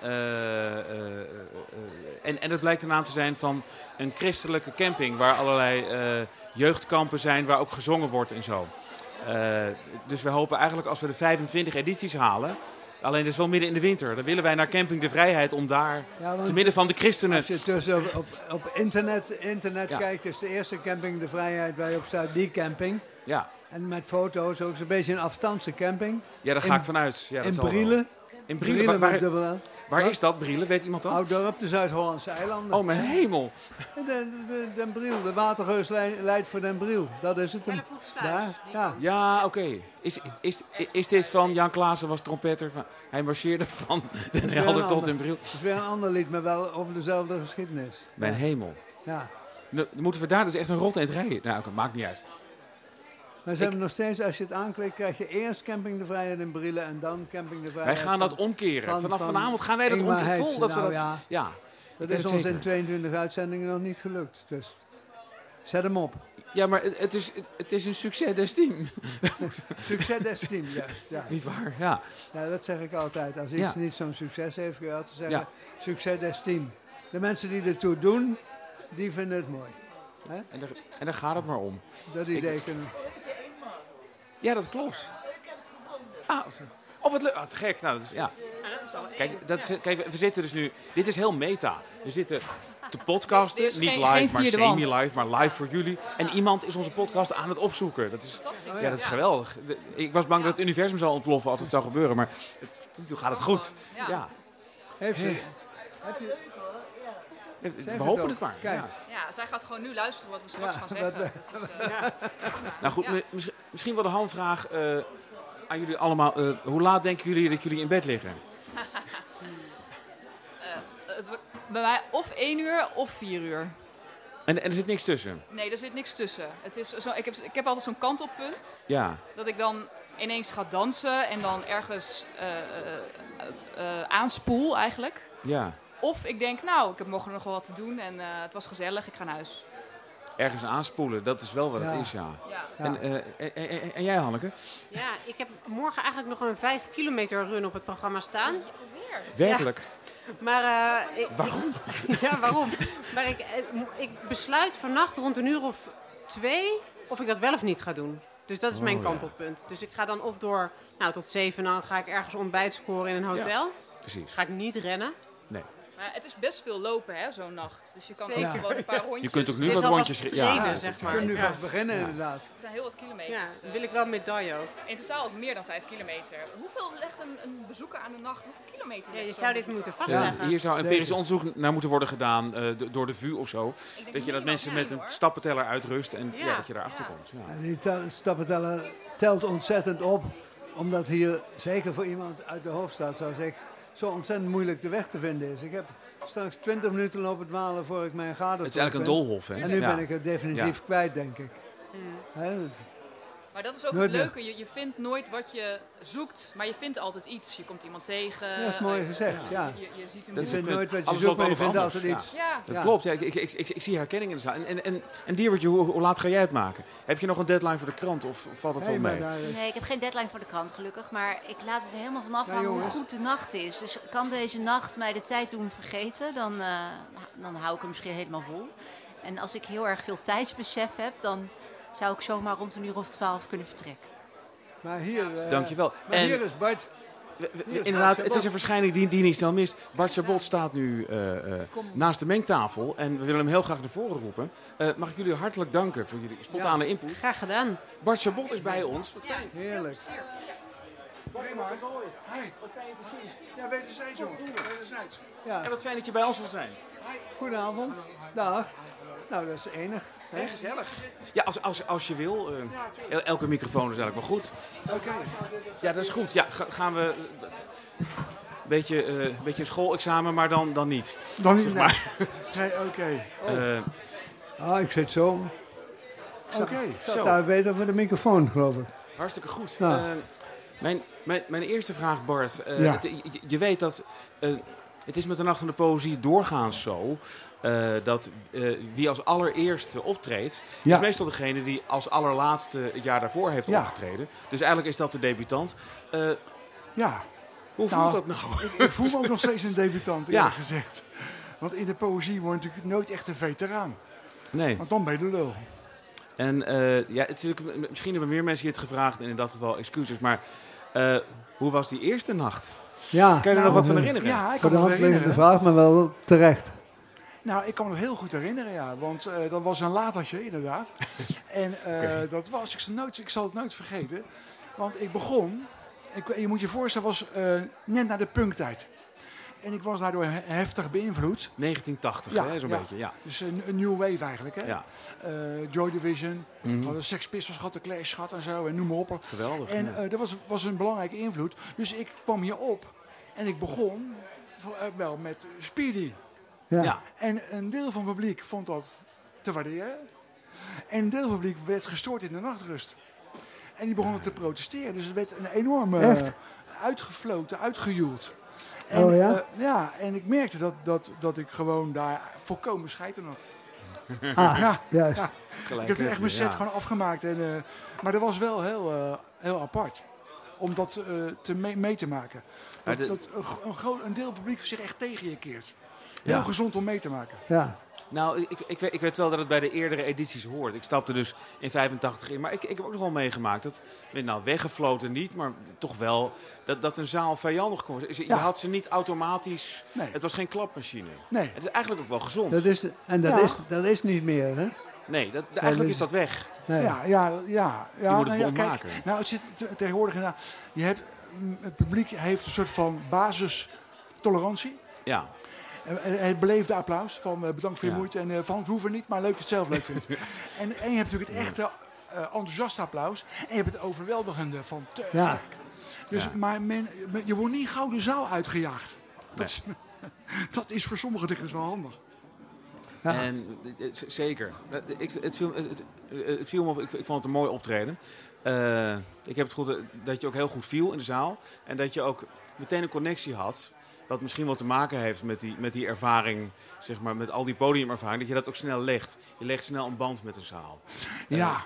en, en het blijkt de naam te zijn van een christelijke camping waar allerlei eh, jeugdkampen zijn waar ook gezongen wordt en zo. Eh, dus we hopen eigenlijk als we de 25 edities halen. Alleen dat is wel midden in de winter. Dan willen wij naar Camping de Vrijheid om daar ja te midden van de christenen. als je tussen op, op, op internet, internet Ja. kijkt, is de eerste camping de Vrijheid je op staat, die camping. Ja, En met foto's ook zo'n beetje een afstandse camping. ja daar ga In- ik vanuit. Ja, dat in. Brielen. In Brielen. Waar, met waar, is dat, Brielen? Weet iemand dat? Ouddorp, de Zuid-Hollandse eilanden. Oh, mijn hemel. De, de, Den Briel, de watergeus lei- leidt voor Den Briel. Dat is het. hem. Hellevoetsluis. Daar, ja. Ja, oké. Is, is, is dit van Jan Klaassen was trompetter? Van, hij marcheerde van Den Helder een tot ander. Den Briel. Dat is weer een ander lied, maar wel over dezelfde geschiedenis. Mijn hemel. Ja. Nu, moeten we daar dus echt een rot eind rijden? Nou, oké, maakt niet uit. Maar ze hebben nog steeds, als je het aanklikt, krijg je eerst Camping de Vrijheid in Brielen en dan Camping de Wij Vrijheid. gaan dat omkeren. van- Vanaf van vanavond gaan wij dat omkeren. Ik voel dat we dat... Nou Ja. ja, dat is ons zeker. in 22 uitzendingen nog niet gelukt. Dus Zet hem op. Ja, maar het, is, het, is een succes des team. Succes des team, juist. Ja. Niet waar? Ja. ja, dat zeg ik altijd. Als iets Ja. niet zo'n succes heeft, je altijd zeggen, Ja. succes des team. De mensen die ertoe doen, die vinden het mooi. En daar, en daar gaat het maar om. Dat idee kunnen. Ja, dat klopt. Ah, of- oh, wat leuk. Ah, te gek. Nou, dat is, ja. Nou, dat is al Kijk, dat is, kijk, we zitten dus nu... Dit is heel meta. We zitten te podcasten. Niet geen- live, geen maar semi-live. Maar live voor jullie. En iemand is onze podcast aan het opzoeken. Dat is, ja, dat is geweldig. De- ik was bang dat het universum zou ontploffen als het zou gebeuren. Maar het, tot nu toe gaat het goed. Ja. Ja. Heeft ze, heb je, We het hopen ook. het maar. Kijk. Ja. Ja, zij gaat gewoon nu luisteren wat we straks Ja, gaan zeggen. Dus, eh, Nou goed, misschien, misschien wel de handvraag eh, aan jullie allemaal. Eh, hoe laat denken jullie dat jullie in bed liggen? het bij mij of één uur of vier uur. En, en er zit niks tussen. Nee, er zit niks tussen. Het is zo, ik, heb, ik heb altijd zo'n kantelpunt. Ja. Dat ik dan ineens ga dansen en dan ergens eh, eh, eh, eh, aanspoel eigenlijk. Ja. Of ik denk, nou, ik heb morgen nog wel wat te doen en eh, het was gezellig, ik ga naar huis. Ergens aanspoelen, dat is wel wat Ja. het is, ja. Ja. Ja. En, eh, en, en- en jij, Hanneke? Ja, ik heb morgen eigenlijk nog een 5 kilometer run op het programma staan. Werkelijk? Maar eh, ik, Waarom? ja, waarom? Maar ik, ik besluit vannacht rond een uur of twee of ik dat wel of niet ga doen. Dus dat is Oh, mijn ja. kantelpunt. Dus ik ga dan of door nou, tot zeven, dan ga ik ergens ontbijt scoren in een hotel. Precies. Ga ik niet rennen. Nee. Maar het is best veel lopen, hè, zo'n nacht. Dus je kan Zeker. ook gewoon een paar rondjes. Je kunt ook nu Dit wat rondjes... trainen, ja, zeg je maar. kunt nu Ja. vast beginnen Ja. inderdaad. Het zijn heel wat kilometers. Ja, eh. wil ik wel medaille ook. In totaal ook meer dan 5 kilometer. Hoeveel legt een, een bezoeker aan de nacht? Hoeveel kilometer? Ja, je zou dit moeten Ja, vastleggen. hier zou empirisch onderzoek naar moeten worden gedaan eh, do- door de VU of zo. Weet je, dat mensen met een stappenteller uitrust en ja. Ja. dat je daarachter Ja. komt. Ja. En die tel- stappenteller telt ontzettend op, omdat hier, zeker voor iemand uit de hoofdstad zoals ik, zo ontzettend moeilijk de weg te vinden is. Ik heb straks 20 minuten lopen dwalen voor ik mijn gade Het is eigenlijk een doolhof, hè? En nu Ja. ben ik het definitief kwijt, denk ik. Mm. Hè? Maar dat is ook Nooit het leuke. Je, je vindt nooit wat je zoekt, maar je vindt altijd iets. Je komt iemand tegen. Ja, dat is mooi gezegd, ja. Je, je ziet een Dat vindt nooit wat je Alles zoekt, maar je vindt altijd iets. Ja, Dat Ja. klopt, ja. Ik, ik, ik, ik, ik zie herkenning in de zaal. En, en, en, en Diewertje, hoe, hoe laat ga jij het maken? Heb je nog een deadline voor de krant of valt het Hey, wel mee? Nee, ik heb geen deadline voor de krant gelukkig, maar ik laat het er helemaal van afhangen hoe goed de nacht is. Dus kan deze nacht mij de tijd doen vergeten, dan, eh, dan hou ik hem misschien helemaal vol. En als ik heel erg veel tijdsbesef heb, dan zou ik zomaar rond een uur of twaalf kunnen vertrekken. Maar hier, eh, Dankjewel. Maar En hier is Bart. we- we- inderdaad, Bart het is een verschijning die, die niet snel mist. Bart Chabot staat nu eh, eh, naast de mengtafel en we willen hem heel graag naar voren roepen. Eh, mag ik jullie hartelijk danken voor jullie spontane input. Graag gedaan. Bart Chabot is bij ons. Wat fijn. Heerlijk. Ja, wederzijds ook. Wederzijds. Ja, En wat fijn dat je bij ons wil zijn. goedenavond. Dag. Nou, dat is enig. hè? gezellig. Ja, als, als, als je wil. eh, el- elke microfoon is eigenlijk wel goed. Oké. Ja, dat is goed. Ja, ga- gaan we... Een beetje, eh, een beetje een schoolexamen, maar dan, dan niet. Dan niet. Nee, nee oké. Eh, Ah, ik zit zo. Oké. Ik zat Zo. daar beter voor de microfoon, geloof ik. hartstikke goed. Eh, mijn, mijn, mijn eerste vraag, Bart. Eh, Ja. het- je, je weet dat... eh, het is met de Nacht van de Poëzie doorgaans zo... eh, dat eh, wie als allereerste optreedt... Ja. is meestal degene die als allerlaatste het jaar daarvoor heeft Ja. opgetreden. Dus eigenlijk is dat de debutant. Eh, Ja, hoe Nou, voelt dat nou? ik, ik voel me ook nog steeds een debutant, Ja. eerlijk gezegd. Want in de poëzie word je natuurlijk nooit echt een veteraan. Nee. Want dan ben je de lul. En ja, het is misschien hebben meer mensen je het gevraagd en in dat geval excuses. Maar hoe was die eerste nacht? Ja, Kan je er nog Nou, wat van eh, herinneren? Ja, ik kan de me herinneren. vraag, maar wel terecht. Nou, ik kan me heel goed herinneren, ja. Want eh, dat was een latertje, inderdaad. en eh, dat was, ik zal, nooit, ik zal het nooit vergeten. Want ik begon, ik, je moet je voorstellen, was eh, net na de punktijd. En ik was daardoor he- heftig beïnvloed. 1980, Ja, hè, zo'n ja. beetje. Ja. Dus een, een new wave eigenlijk, hè. ja. Eh, Joy Division, Mhm. hadden Sex Pistols gehad, de Clash gehad en zo, en noem maar op. Geweldig. En eh, dat was, was een belangrijke invloed. Dus ik kwam hier op en ik begon voor- eh, wel met Speedy. Ja. ja. En een deel van het publiek vond dat te waarderen. En een deel van het publiek werd gestoord in de nachtrust. En die begonnen te protesteren. Dus het werd een enorme Echt? uitgefloten, uitgejoeld. En, Oh ja? eh, ja, en ik merkte dat, dat, dat ik gewoon daar volkomen scheid aan had. Ah, Ja, juist. ja. Gelijk Ik heb er echt mijn set ja. gewoon afgemaakt. En, eh, maar dat was wel heel, eh, heel apart. Om dat eh, te mee, mee te maken. Dat, de- dat een, gro- een, groot, een deel publiek zich echt tegen je keert. Heel Ja. gezond om mee te maken. Ja. Nou, ik, ik, weet, ik weet wel dat het bij de eerdere edities hoort. Ik stapte dus in 85 in. Maar ik, ik heb ook nog wel meegemaakt dat, nou weggefloten niet, maar toch wel, dat, dat een zaal vijandig kon worden. Je Ja. had ze niet automatisch, Nee. het was geen klapmachine. Nee. Het is eigenlijk ook wel gezond. Dat is, en dat, Ja. is, dat is niet meer, hè? Nee, dat, eigenlijk is dat weg. Nee. Ja, ja, ja. ja, moet het nou ja, kijk, volmaken. nou, het zit te- tegenwoordig inderdaad. Je hebt, mm, het publiek heeft een soort van basistolerantie. Ja, Het beleefde applaus van eh, bedankt voor je Ja. moeite. En eh, van het hoeven niet, maar leuk dat je het zelf leuk vindt. en, en je hebt natuurlijk het echte eh, enthousiaste applaus. En je hebt het overweldigende van te Ja. Dus, Ja. Maar men, men- je wordt niet gauw de zaal uitgejaagd. Dat, is, dat is voor sommige dichters wel handig. Ja. En eh, zeker. Ik, het, viel, het, het, het viel me op, ik, ik vond het een mooi optreden. Eh, ik heb het goed dat je ook heel goed viel in de zaal. En dat je ook meteen een connectie had. Wat misschien wel te maken heeft met die, met die ervaring, zeg maar, met al die podiumervaring. Dat je dat ook snel legt. Je legt snel een band met een zaal. Ja,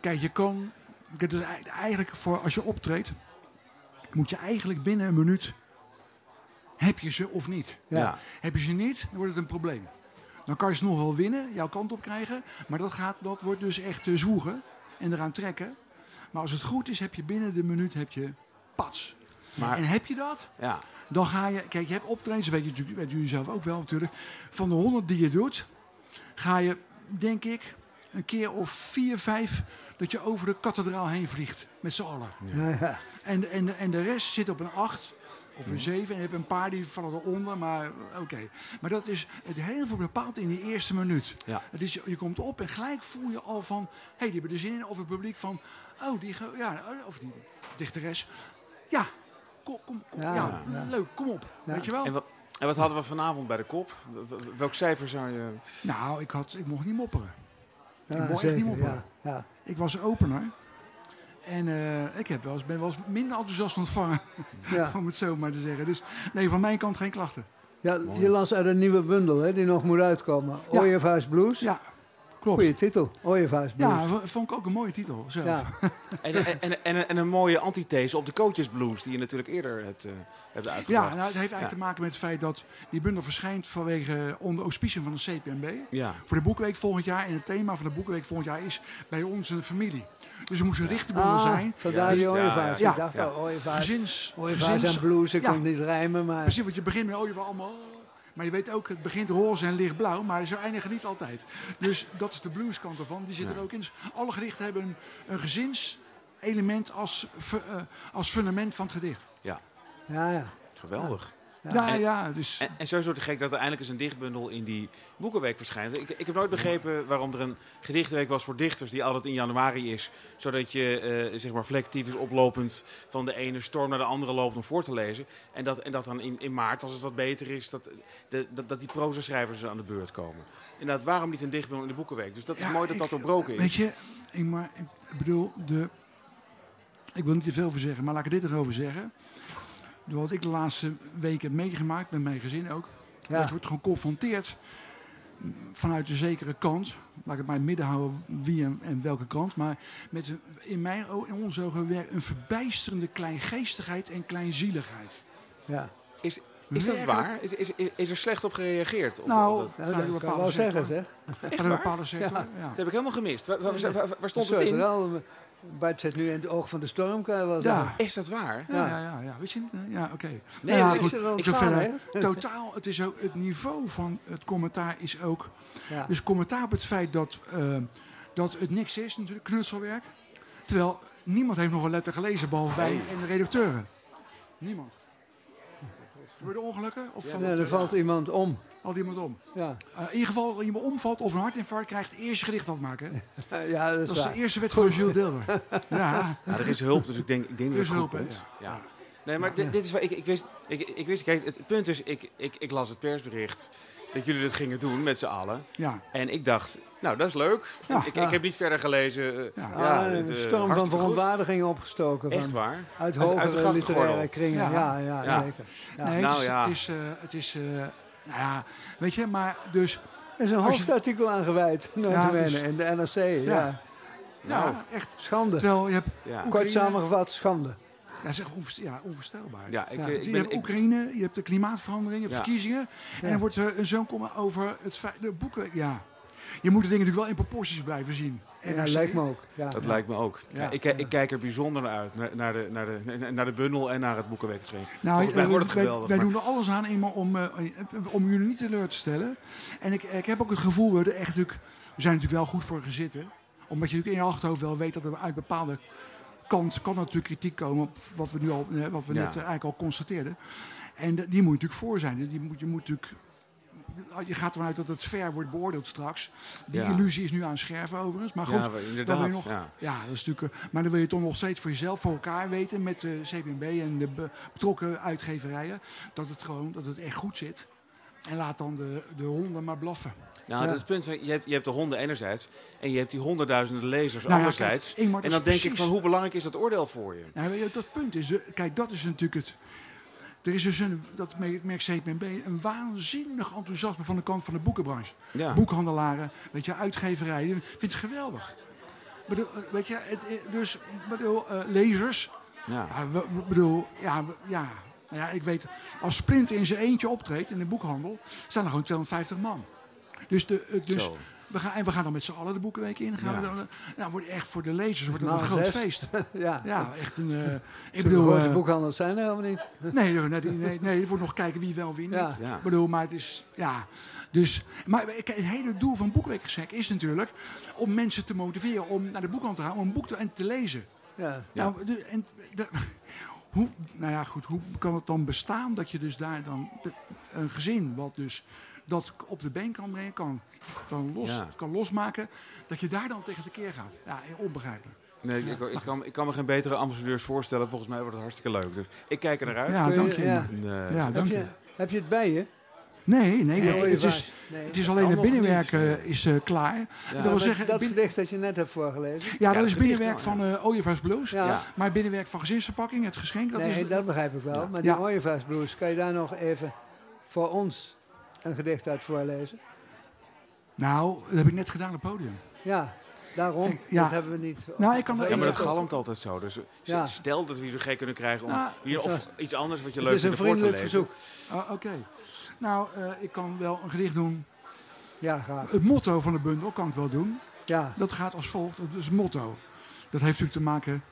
kijk, je kan. Dus ei- eigenlijk voor als je optreedt, moet je eigenlijk binnen een minuut. Heb je ze of niet? Ja. Heb je ze niet, dan wordt het een probleem. Dan kan je ze nog wel winnen, jouw kant op krijgen. Maar dat, gaat, dat wordt dus echt eh, zwoegen en eraan trekken. Maar als het goed is, heb je binnen de minuut heb je pats. Maar En heb je dat, ja, dan ga je... Kijk, je hebt optredens, weet je natuurlijk- weten jullie zelf ook wel natuurlijk. Van de 100 die je doet, ga je, denk ik, een keer of vier, vijf... dat je over de kathedraal heen vliegt, met z'n allen. Ja. En, en, en de rest zit op een 8 of een 7. En je hebt een paar die vallen eronder, maar oké. Maar dat is het heel veel bepaald in die eerste minuut. Ja. Het is, je komt op en gelijk voel je al van, hé, hey, die hebben er zin in. Of het publiek van, oh, die, ja, oh, of die dichteres. Ja, kom, kom, kom ja, Ja, ja. leuk, kom op. Ja. Weet je wel? en wat, en wat hadden we vanavond bij de kop? Welk cijfer zou je... Nou, ik, had, ik mocht niet mopperen. Ja, Ik mocht echt niet mopperen. ja, ja. Ik was opener. En eh, ik heb wel eens, ben wel eens minder enthousiast ontvangen, Ja. om het zo maar te zeggen. Dus nee, van mijn kant geen klachten. Ja, je las uit een nieuwe bundel hè, die nog moet uitkomen. Ja. Ooievaars Blues. Ja, klopt. Goeie titel, Ooievaars Blues. Ja, vond ik ook een mooie titel zelf. Ja. En, en, en, en, en een mooie antithese op de Coaches Blues, die je natuurlijk eerder hebt, eh, hebt Ja, uitgebracht. nou, het heeft eigenlijk Ja. te maken met het feit dat die bundel verschijnt vanwege onder auspiciën van de CPMB. Ja. Voor de Boekenweek volgend jaar. En het thema van de Boekenweek volgend jaar is bij ons een familie. Dus er moest een richtingbundel Ah, zijn. vandaar Ja, die ja, ooievaars. ja. Ik dacht Ja. al, ooievaars, Gezins, ooievaars gezins- en blues, ik Ja. kon niet rijmen, maar... Precies, want je begint met oh, je wil allemaal... Maar je weet ook, het begint roze en lichtblauw, maar ze eindigen niet altijd. Dus dat is de blueskant ervan, die zit er Ja. ook in. Dus alle gedichten hebben een, een gezinselement als, eh, als fundament van het gedicht. Ja, ja. Geweldig. Ja, En- ja, dus... En, en sowieso te gek dat er eindelijk eens een dichtbundel in die boekenweek verschijnt. Ik, ik heb nooit begrepen waarom er een gedichtweek was voor dichters die altijd in januari is. Zodat je eh, zeg maar flectief is oplopend van de ene storm naar de andere loopt om voor te lezen. En dat, en dat dan in, in maart, als het wat beter is, dat, de, dat, dat die proza-schrijvers aan de beurt komen. Inderdaad, waarom niet een dichtbundel in de boekenweek? Dus dat is Ja, mooi dat ik- dat doorbroken is. Weet je, ik, maar, ik bedoel, de, ik wil niet te veel over zeggen, maar laat ik er dit erover zeggen. Door wat ik de laatste weken heb meegemaakt, met mijn gezin ook. Dat ja. wordt geconfronteerd mm, vanuit een zekere kant. Laat ik het maar in het midden houden wie en, en welke kant. Maar met een, in, mijn, in onze ogen weer een verbijsterende kleingeestigheid en kleinzieligheid. ja. Is dat Werkelijk- waar? Is, is, is, is er slecht op gereageerd? Op, Nou, op dat? Nou, dat kan wel zeggen, zeg. Echt Van een waar? bepaalde sector, ja. Dat heb ik helemaal gemist. Waar, waar, waar- waar- waar stond het in? Bart zit nu in het oog van de storm, kan je wel Ja. zeggen. Is dat waar? Ja, ja, ja, ja. Weet je niet? Ja, oké. Nee, ja, ik- goed. Is er wel Ik verder. Totaal, het is ook het niveau van het commentaar is ook. Ja. Dus commentaar op het feit dat, eh, dat het niks is, natuurlijk, knutselwerk. Terwijl niemand heeft nog een letter gelezen, behalve wij en de redacteuren. Niemand. Worden ongelukken? Of Ja, het, er eh, valt iemand om. valt iemand om? Ja, Eh, in ieder geval, als iemand omvalt of een hartinfarct krijgt, eerst je gedicht afmaken. hè? ja dat is, Dat is de eerste wet van Jules Deelder. Ja, Ja, er is hulp, dus ik denk, ik denk dat het goed hulp, komt. ja. Ja. Nee, maar dit, dit is waar ik, ik wist. Ik, ik wist, kijk, het punt is, ik, ik, ik las het persbericht dat jullie dit gingen doen met z'n allen. ja. En ik dacht, nou, dat is leuk. Ja. ik, Ja. ik heb niet verder gelezen. eh, Ja. ja, een eh, storm van hartstikke goed. verontwaardiging opgestoken. Echt Van, waar. uit grachtengordel. literaire kringen. Ja. Ja, ja, Ja. zeker. Ja. Nee, Nou het is, ja. het is, eh, het is eh, nou ja, weet je, maar dus Er is een Als je- hoofdartikel aangeweid, notabene, dus- in de NRC. Ja. Ja. Nou, Ja, echt. Schande. Terwijl je hebt, ja. Kort Oekraïne- samengevat, schande. ja, dat is echt onvoorstel- ja, onvoorstelbaar. Ja, ik, Ja. je ik ben, hebt ik, Oekraïne, je hebt de klimaatverandering, je hebt Ja. verkiezingen. Ja. En er wordt er zo'n komen over het feit, de boeken. Ja, je moet de dingen natuurlijk wel in proporties blijven zien. Ja, NRC, lijkt me ook. Ja. dat lijkt me ook. Ja. Ik, ik kijk er bijzonder naar uit, naar, naar, de, naar, de, naar de bundel en naar het boekenweekgeschenk. Nou, Volgens mij eh, wordt het wij, geweldig. wij maar- doen er alles aan eenmaal om, eh, om jullie niet teleur te stellen. En ik, ik heb ook het gevoel, we, er echt natuurlijk, we zijn natuurlijk wel goed voor gezitten. Omdat je natuurlijk in je achterhoofd wel weet dat er uit bepaalde kant kan natuurlijk kritiek komen op wat we nu al, eh, wat we Ja. net eigenlijk al constateerden. En die moet je natuurlijk voor zijn. Die moet, je moet natuurlijk, je gaat ervan uit dat het fair wordt beoordeeld straks. Die Ja. illusie is nu aan scherven overigens. Maar goed, ja, dan wil je nog, ja. ja, dat is natuurlijk, eh, maar dan wil je toch nog steeds voor jezelf, voor elkaar weten met de CPMB en de be- betrokken uitgeverijen, dat het gewoon, dat het echt goed zit. En laat dan de, de honden maar blaffen. Nou, Ja. dat is het punt. Je hebt, je hebt de honden enerzijds en je hebt die honderdduizenden lezers Nou ja, anderzijds. kijk, Ingmar, en dan is denk ik van hoe belangrijk is dat oordeel voor je? Nou, dat punt is, eh, kijk, dat is natuurlijk het. Er is dus een, dat merkt merkt CPMB, een waanzinnig enthousiasme van de kant van de boekenbranche. Ja. Boekhandelaren, weet je, uitgeverijen, vindt het geweldig. Bedoel, eh, weet je, het, eh, dus bedoel, eh, lezers, Ja. Ja, we- we- bedoel, ja, we- ja, nou ja, ik weet, als Splinter in zijn eentje optreedt in de boekhandel, staan er gewoon 250 man. Dus, de, dus Zo. We, gaan, en we gaan dan met z'n allen de boekenweek in. Gaan Ja. we dan, eh, nou, wordt echt voor de lezers wordt het Nou, een groot zes. feest. ja. Ja, echt een. eh, ik bedoel, grote eh, boekhandels zijn er helemaal niet. nee, nee, nee, nee, nee, er wordt nog kijken wie wel wie niet. Ja. Ja. Ik bedoel, maar het is, ja, dus, maar het hele doel van Boekweekgeschenk is natuurlijk om mensen te motiveren om naar de boekhandel te gaan, om een boek te, en te lezen. Ja. Ja. Nou, de, en, de, hoe, nou ja, goed, hoe kan het dan bestaan dat je dus daar dan de- een gezin wat dus dat op de been kan brengen, kan, kan, los, Ja. kan losmaken, dat je daar dan tegen de keer gaat? Ja, onbegrijpelijk. Nee, ik, ik, kan, ik kan me geen betere ambassadeurs voorstellen. Volgens mij wordt het hartstikke leuk. Dus ik kijk er naar uit. Ja, dank je. ja. Dank je, je. heb je het bij je? Nee, nee, Nee, het, het is. Nee, het is alleen het binnenwerk eh, is eh, klaar. ja. dat wil zeggen, dat binnen- gedicht dat je net hebt voorgelezen? Ja, dat dat is binnenwerk van eh Ooievaars Blues. Ja. Ja. Maar binnenwerk van gezinsverpakking, het geschenk, dat nee, is... dat begrijp ik wel. Maar die Ja. Ooievaarsblues, kan je daar nog even voor ons een gedicht uit voorlezen? Nou, dat heb ik net gedaan op het podium. Ja, daarom. Ik- ja. Dat hebben we niet. Nou, ik kan Ja, maar dat galmt altijd zo. Dus Ja. stel dat we hier zo gek kunnen krijgen om Nou, hier het of iets anders wat je Het leuk is een vindt voor te vriendelijk lezen. verzoek. Oh, Oké. Nou, eh, ik kan wel een gedicht doen. Ja, graag. Het motto van de bundel kan ik wel doen. Ja, Dat gaat als volgt. Dat is het motto. Dat heeft natuurlijk te maken...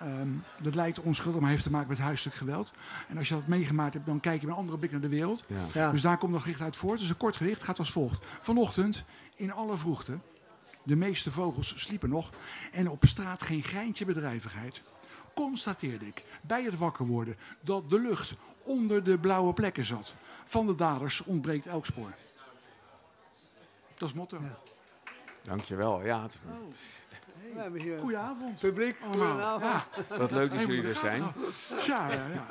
ehm, dat lijkt onschuldig, maar heeft te maken met huiselijk geweld. En als je dat meegemaakt hebt, dan kijk je met een andere blik naar de wereld. Ja. ja. Dus daar komt nog gedicht uit voort. Het is een kort gedicht, gaat als volgt. Vanochtend, in alle vroegte, de meeste vogels sliepen nog en op straat geen greintje bedrijvigheid, constateerde ik bij het wakker worden dat de lucht onder de blauwe plekken zat. Van de daders ontbreekt elk spoor. Dat is het motto. Ja. Dankjewel. Ja, het- hier een Goedenavond. publiek. Allemaal. Goedenavond. Ja, wat leuk dat jullie er zijn. het? Tja, ja, ja.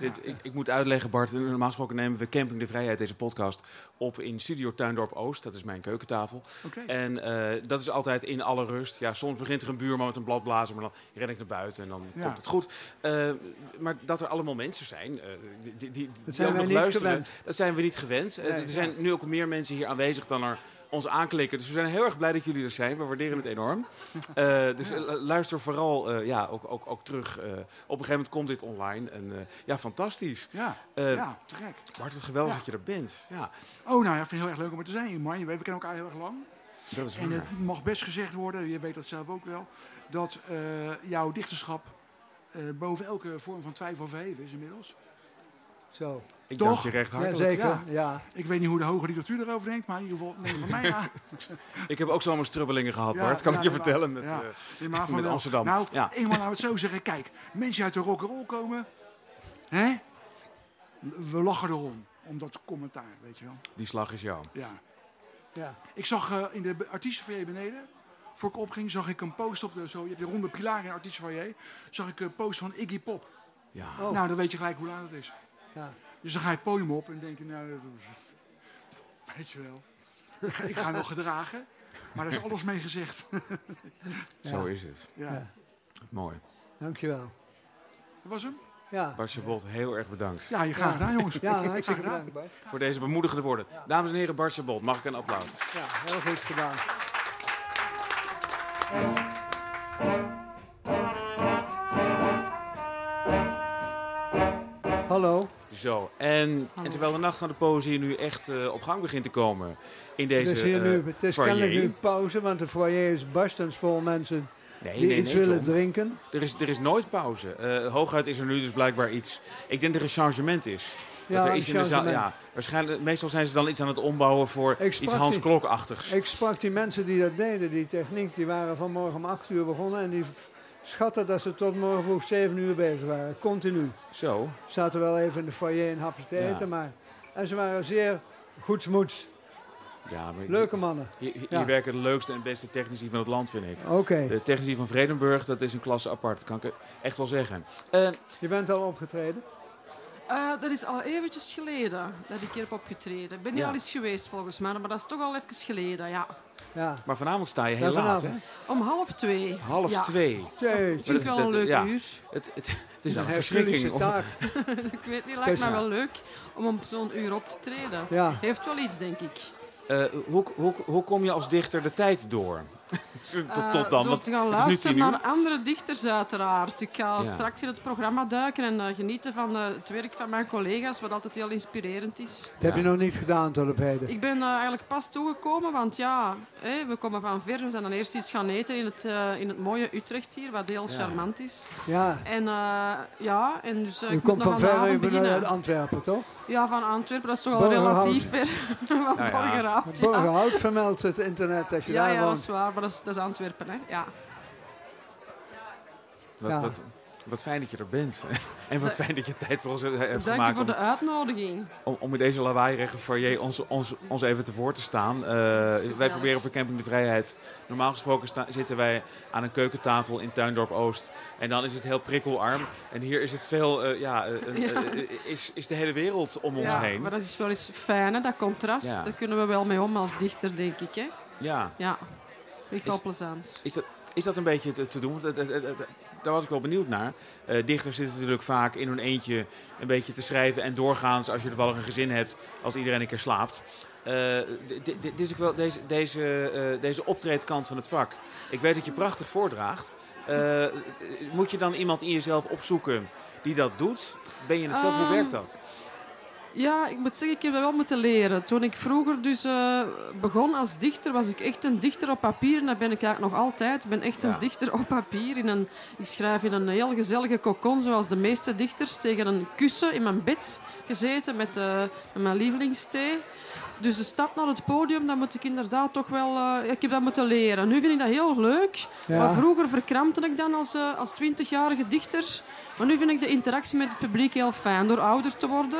Dit, ik, ik moet uitleggen, Bart. Normaal gesproken nemen we Camping de Vrijheid, deze podcast, op in Studio Tuindorp Oost. Dat is mijn keukentafel. Oké. En eh, dat is altijd in alle rust. Ja, soms begint er een buurman met een blad blazen, maar dan ren ik naar buiten en dan Ja. komt het goed. Eh, maar dat er allemaal mensen zijn, eh, die, die, die, die zijn ook nog luisteren, gewend. dat zijn we niet gewend. Nee, er zijn nu ook meer mensen hier aanwezig dan er ons aanklikken. Dus we zijn heel erg blij dat jullie er zijn. We waarderen het enorm. Eh, dus eh, luister vooral eh, ja, ook, ook, ook terug. Op een gegeven moment komt dit online. En ja, fantastisch. Ja, ja, te gek. Bart, het geweldig Ja. dat je er bent. Ja, Oh, nou ja, ik vind het heel erg leuk om er te zijn, man. Je weet, we kennen elkaar heel erg lang. dat is En het mag best gezegd worden, je weet dat zelf ook wel, dat jouw dichterschap boven elke vorm van twijfel verheven is inmiddels. Zo. Ik toch? dank je recht Ja, hartelijk. zeker. ja. Ja. Ik weet niet hoe de hoge literatuur erover denkt, maar in ieder geval neem van mij aan. Ik heb ook zomaar strubbelingen gehad, Ja, Bart. Kan ja, ik je ja, vertellen met, ja. eh, van met. Amsterdam. Nou, Ja. ik wil nou het zo zeggen, kijk, mensen uit de rock'n'roll komen, hè? we lachen erom, om dat commentaar, weet je wel. die slag is jou. Ja. Ja. Ik zag eh, in de artiestenfoyer beneden, voor ik opging, zag ik een post op de, zo, je hebt die ronde pilaar in de artiestenfoyer, zag ik een post van Iggy Pop. Ja. Oh. Nou, dan weet je gelijk hoe laat het is. Ja. Dus dan ga je het podium op en denk je, nou, weet je wel. Ik ga, ik nog gedragen, maar daar is alles mee gezegd. Zo is het. Ja. Ja. Mooi. Dankjewel. Dat was hem? Ja, Bart Chabot, heel erg bedankt Ja, je graag Ja. gedaan, jongens. ja hartstikke bedankt. Bart. voor deze bemoedigende woorden. Dames en heren, Bart Chabot, mag ik een applaus? Ja, heel goed gedaan. Zo, en, en terwijl de Nacht van de Poëzie nu echt eh, op gang begint te komen in deze Het is hier eh, nu, het is foyer. kennelijk nu pauze, want de foyer is barstens vol mensen Nee, die nee, iets nee, willen drinken. Er is, er is nooit pauze. Eh, hooguit is er nu dus blijkbaar iets. Ik denk dat er een changement is. Ja, dat er een iets in de zaal, changement. ja, waarschijnlijk, meestal zijn ze dan iets aan het ombouwen voor iets Hans Klok-achtigs. Ik sprak die mensen die dat deden, die techniek, die waren vanmorgen om 8 uur begonnen en die schatten dat ze tot morgen vroeg 7 uur bezig waren. Continu. Zo. Zaten wel even in de foyer een hapje te Ja. eten, maar... En ze waren zeer goedsmoeds. Ja, maar Leuke mannen. Hier, hier Ja. werken de leukste en beste technici van het land, vind ik. Oké. De technici van Vredenburg, dat is een klasse apart. Dat kan ik echt wel zeggen. Eh, Je bent al opgetreden? Eh, dat is al eventjes geleden dat ik hier heb opgetreden. Ik ben hier Ja. al eens geweest volgens mij, maar dat is toch al even geleden, ja. Ja. maar vanavond sta je Ja, heel laat, hè? Om half twee. Half ja. twee. Jeetje. Vind ik is wel dat- een leuk ja. uur. Het, het, het is wel een verschrikking. om-. Ik weet niet, lijkt ja. wel leuk om op zo'n uur op te treden. Ja. Heeft wel iets, denk ik. Eh, hoe, hoe, hoe kom je als dichter de tijd door? tot, Eh, tot dan, door want te gaan luisteren naar andere dichters uiteraard. Ik ga Ja. straks in het programma duiken en eh, genieten van eh, het werk van mijn collega's, wat altijd heel inspirerend is. Dat heb je nog niet gedaan tot op heden. Ik ben eh, eigenlijk pas toegekomen, want ja, hè, we komen van ver. We zijn dan eerst iets gaan eten in het, eh, in het mooie Utrecht hier, wat heel Ja. charmant is. Ja. En eh, ja, en dus eh, U ik komt nog van ver, bent uit. Antwerpen, toch? Ja, van Antwerpen, dat is toch al relatief ver van ja. Borgerhout. Ja, Borgerhout vermeldt het internet als je ja, daar ja dat is waar, maar dat is, dat is Antwerpen, hè. Ja. Wat, Ja. wat, wat fijn dat je er bent. en wat fijn dat je tijd voor ons hebt Dank je gemaakt voor om, de uitnodiging. om, om in deze lawaaierige foyer ons, ons, ons even te voor te staan. Eh, wij proberen voor Camping de Vrijheid. Normaal gesproken sta- zitten wij aan een keukentafel in Tuindorp Oost. En dan is het heel prikkelarm. En hier is het veel, eh, ja, eh, Ja. is, is de hele wereld om ons heen. maar dat is wel eens fijn, hè, dat contrast. Ja. Daar kunnen we wel mee om als dichter, denk ik. Hè. Ja. Ja, Is- plezant. Is dat, is dat een beetje te, te doen? Het- het- het- daar was ik wel benieuwd naar. Eh, dichters zitten natuurlijk vaak in hun eentje een beetje te schrijven. En doorgaans, als je toevallig een gezin hebt, als iedereen een keer slaapt. Eh, d- dit is ook wel deze, deze, eh, deze optreedkant van het vak. Ik weet dat je prachtig voordraagt. Eh, moet je dan iemand in jezelf opzoeken die dat doet? Ben je het zelf? Hoe Ehm, werkt dat? Ja, ik moet zeggen, ik heb dat wel moeten leren. Toen ik vroeger dus eh, begon als dichter, was ik echt een dichter op papier. En dat ben ik eigenlijk nog altijd. Ik ben echt Ja. een dichter op papier. In een, ik schrijf in een heel gezellige kokon, zoals de meeste dichters, tegen een kussen in mijn bed gezeten met, eh, met mijn lievelingsthee. Dus de stap naar het podium, dat moet ik inderdaad toch wel... eh, ik heb dat moeten leren. Nu vind ik dat heel leuk. Ja. Maar vroeger verkrampte ik dan als, als 20-jarige dichter. Maar nu vind ik de interactie met het publiek heel fijn. Door ouder te worden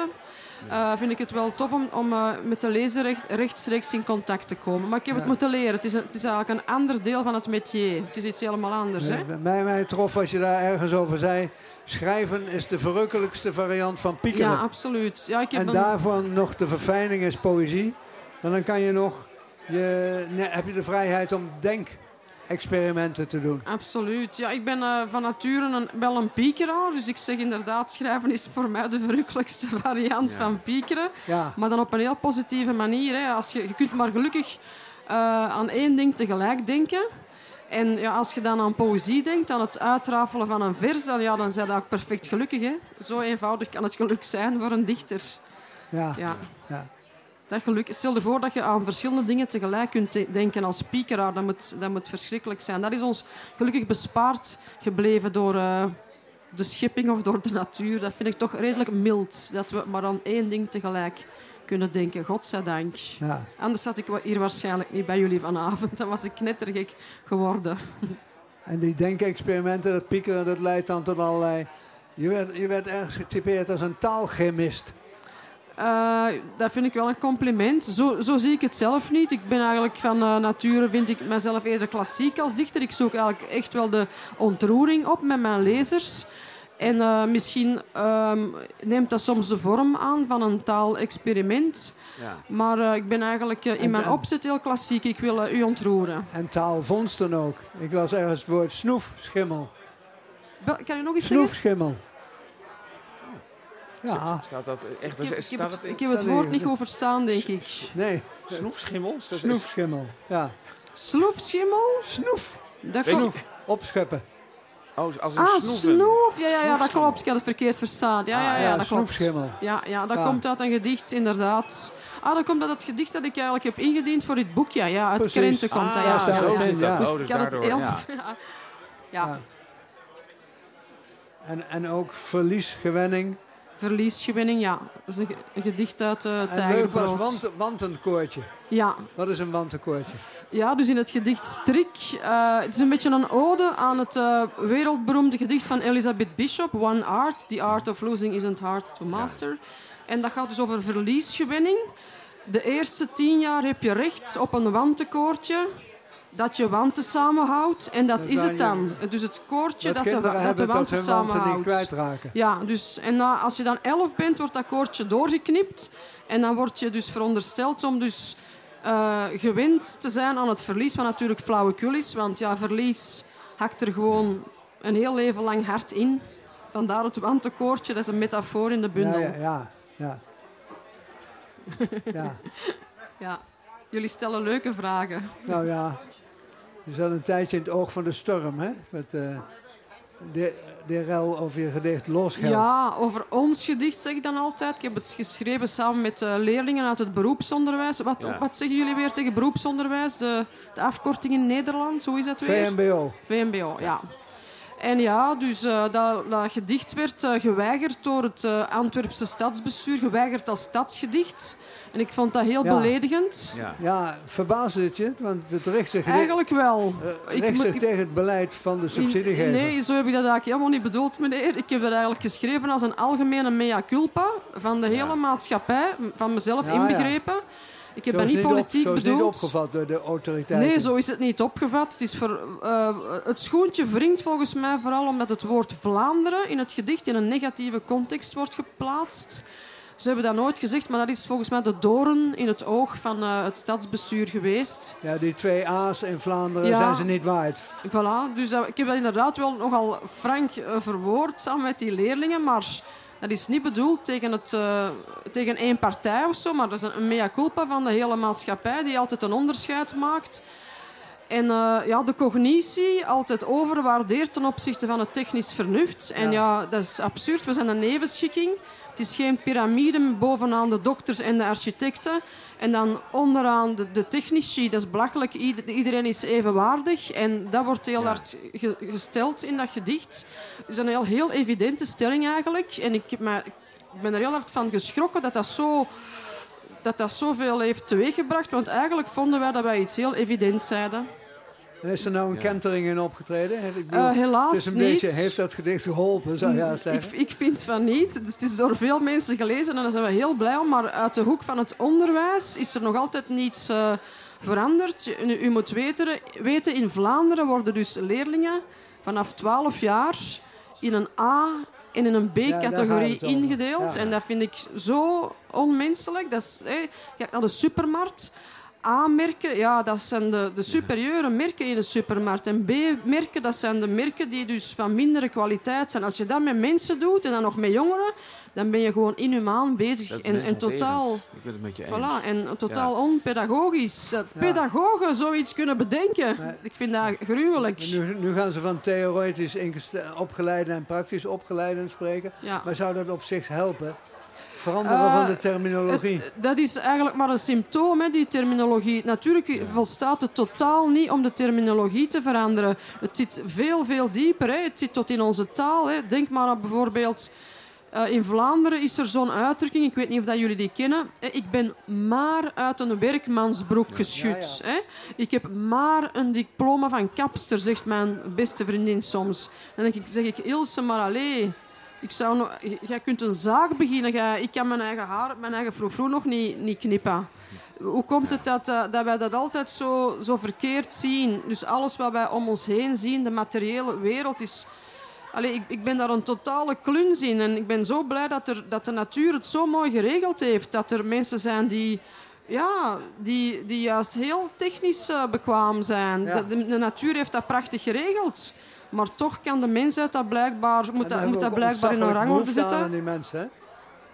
eh, vind ik het wel tof om, om eh, met de lezer recht, rechtstreeks in contact te komen. Maar ik heb Ja. het moeten leren. Het is, een- het is eigenlijk een ander deel van het métier. Het is iets helemaal anders. Hè? Bij mij trof als je daar ergens over zei. Schrijven is de verrukkelijkste variant van piekeren. Ja, absoluut. Ja, ik heb en een- daarvan nog de verfijning is poëzie. En dan kan je nog, je, heb je de vrijheid om denkexperimenten te doen. Absoluut. Ja, ik ben eh, van nature een, wel een piekeraar. Dus ik zeg inderdaad, schrijven is voor mij de verrukkelijkste variant Ja. van piekeren. Ja, Maar dan op een heel positieve manier. Hè. Als je, je kunt maar gelukkig eh, aan één ding tegelijk denken. En ja, als je dan aan poëzie denkt, aan het uitrafelen van een vers, dan, ja, dan zijn dat ook perfect gelukkig. Hè. Zo eenvoudig kan het geluk zijn voor een dichter. ja, Ja. ja. Dat geluk. Stel je voor dat je aan verschillende dingen tegelijk kunt de- denken als piekeraar. Dat moet, dat moet verschrikkelijk zijn. Dat is ons gelukkig bespaard gebleven door eh, de schepping of door de natuur. Dat vind ik toch redelijk mild. Dat we maar aan één ding tegelijk kunnen denken. Godzijdank. ja. Anders zat ik hier waarschijnlijk niet bij jullie vanavond. Dan was ik knettergek geworden. En die denkexperimenten, dat piekeren, dat leidt dan tot allerlei... Je werd, je werd ergens getypeerd als een taalchemist. Eh, dat vind ik wel een compliment. Zo, zo zie ik het zelf niet. Ik ben eigenlijk van eh, nature, vind ik mezelf eerder klassiek als dichter. Ik zoek eigenlijk echt wel de ontroering op met mijn lezers. En eh, misschien ehm, neemt dat soms de vorm aan van een taalexperiment. Ja. Maar eh, ik ben eigenlijk in En- mijn en- opzet heel klassiek. Ik wil u ontroeren. En taalvondsten ook. Ik las ergens het woord snoefschimmel. Kan u nog eens zeggen? Snoefschimmel. Ja. Staat dat echt? Ik heb, ik heb het, ik heb het woord niet goed verstaan, denk ik. Nee, Snoefschimmel? Is dat- is- snoefschimmel. Ja, Sloefschimmel? snoef. Dat klopt. Opscheppen. Oh, als een Ah, snoeven. snoef. Ja, ja, ja, dat Snoefschimmel. klopt. Ik had het verkeerd verstaan. Ja, ja, Ah, ja, ja, dat klopt. snoefschimmel. Ja, ja, dat Ja. komt uit een gedicht, inderdaad. Ah, dat komt uit het gedicht dat ik eigenlijk heb ingediend voor dit boekje. Ja, uit Precies. Krenten komt dat. Ah, Ja, ja, zo ja. zit dat. Ja. Oh, dus ik had het daardoor. heel- Ja. ja. Ja, Ja. En, en ook verliesgewenning. Verliesgewinning, ja. Dat is een, ge- een gedicht uit uh, En leuk was Tijgerbrood. want, wantenkoortje. Ja, Wat is een wantenkoortje? Ja, dus in het gedicht Strik. eh, het is een beetje een ode aan het eh, wereldberoemde gedicht van Elizabeth Bishop, One Art. The Art of Losing Isn't Hard to Master. En dat gaat dus over verliesgewinning. De eerste tien jaar heb je recht op een wantenkoortje dat je wanten samenhoudt. En dat Dat is dan het je- dan. Dus het koortje dat, de, dat de hebben wanten niet samenhoudt. kwijtraken. Ja, dus, en na, als je dan elf bent, wordt dat koordje doorgeknipt. En dan word je dus verondersteld om dus eh, gewend te zijn aan het verlies, wat natuurlijk flauwekul is. Want ja, verlies hakt er gewoon een heel leven lang hard in. Vandaar het wantenkoordje, dat is een metafoor in de bundel. Ja, ja. ja. ja. Jullie stellen leuke vragen. Nou ja, je zat een tijdje in het oog van de storm, hè? Met eh de, de rel over je gedicht losgeld. Ja, over ons gedicht zeg ik dan altijd. Ik heb het geschreven samen met eh, leerlingen uit het beroepsonderwijs. Wat, Ja. wat zeggen jullie weer tegen beroepsonderwijs? De, de afkorting in Nederland, hoe is dat weer? VMBO. VMBO, ja. En ja, dus eh, dat, dat gedicht werd eh, geweigerd door het eh, Antwerpse stadsbestuur, geweigerd als stadsgedicht. En ik vond dat heel Ja. beledigend. Ja. Ja, verbaasde het je? Want het richt zich, Eigenlijk wel. ik richt moet- zich ik- tegen het beleid van de subsidiegever. Nee, zo heb ik dat eigenlijk helemaal niet bedoeld, meneer. Ik heb dat eigenlijk geschreven als een algemene mea culpa van de hele Ja. maatschappij, van mezelf Ja, ja. inbegrepen. Ik heb dat niet politiek zo is bedoeld. niet opgevat door de autoriteiten. Nee, zo is het niet opgevat. Het, is voor, eh, het schoentje wringt volgens mij vooral omdat het woord Vlaanderen in het gedicht in een negatieve context wordt geplaatst. Ze hebben dat nooit gezegd, maar dat is volgens mij de doorn in het oog van eh, het stadsbestuur geweest. Ja, die twee A's in Vlaanderen Ja. zijn ze niet waard. Voilà, dus dat- ik heb dat inderdaad wel nogal frank eh, verwoord samen met die leerlingen, maar dat is niet bedoeld tegen, het, eh, tegen één partij of zo, maar dat is een, mea culpa van de hele maatschappij die altijd een onderscheid maakt. En eh, ja, de cognitie altijd overwaardeert ten opzichte van het technisch vernuft. En ja. dat is absurd. We zijn een nevenschikking. Het is geen piramide bovenaan de dokters en de architecten. En dan onderaan de, de technici. Dat is belachelijk. Ieder- Iedereen is evenwaardig. En dat wordt heel Ja. hard ge- gesteld in dat gedicht. Het is een heel, heel evidente stelling eigenlijk. En ik, mij, ik ben er heel hard van geschrokken dat dat zo dat dat zoveel heeft teweeggebracht. Want eigenlijk vonden wij dat wij iets heel evidents zeiden. En is er nou een Ja. kentering in opgetreden? Ik bedoel, Eh, helaas het is een niet. beetje, heeft dat gedicht geholpen, zou je Mm, zeggen? ik, ik vind van niet. Dus het is door veel mensen gelezen en daar zijn we heel blij om. Maar uit de hoek van het onderwijs is er nog altijd niets eh, veranderd. Je- U, u moet weten, weten, in Vlaanderen worden dus leerlingen vanaf 12 jaar in een A en in een B-categorie ingedeeld. Ja. En dat vind ik zo onmenselijk. Dat is, hé, kijk naar de supermarkt. A-merken, ja, dat zijn de, de superieure merken in de supermarkt. En B-merken, dat zijn de merken die dus van mindere kwaliteit zijn. Als je dat met mensen doet en dan nog met jongeren, dan ben je gewoon inhumaan bezig. En, totaal, Ik ben het met je eens. voilà, en totaal onpedagogisch. Dat Ja. pedagogen zoiets kunnen bedenken, ik vind dat gruwelijk. Nu, nu gaan ze van theoretisch opgeleiden en praktisch opgeleiden spreken. Ja. Maar zou dat op zich helpen? Veranderen van de terminologie. Het- dat is eigenlijk maar een symptoom, hè, die terminologie. Natuurlijk volstaat het totaal niet om de terminologie te veranderen. Het zit veel, veel dieper. Hè. Het zit tot in onze taal. Hè. Denk maar aan bijvoorbeeld... eh, in Vlaanderen is er zo'n uitdrukking, ik weet niet of dat jullie die kennen. Ik ben maar uit een werkmansbroek geschud. Hè. Ik heb maar een diploma van kapster, zegt mijn beste vriendin soms. Dan zeg ik, Ilse, maar allee... Ik zou nog, jij kunt een zaak beginnen. Jij, ik kan mijn eigen haar, mijn eigen froufrou nog niet, niet knippen. Hoe komt het dat, eh, dat wij dat altijd zo, zo verkeerd zien? Dus alles wat wij om ons heen zien, de materiële wereld, is... Allee, ik, ik ben daar een totale kluns in. En ik ben zo blij dat, er, dat de natuur het zo mooi geregeld heeft. Dat er mensen zijn die, ja, die, die juist heel technisch eh, bekwaam zijn. Ja. De, de, de natuur heeft dat prachtig geregeld. Maar toch kan de mensheid dat blijkbaar, moet dat, moet dat blijkbaar in een rangorde behoefte aan die mensen, hè?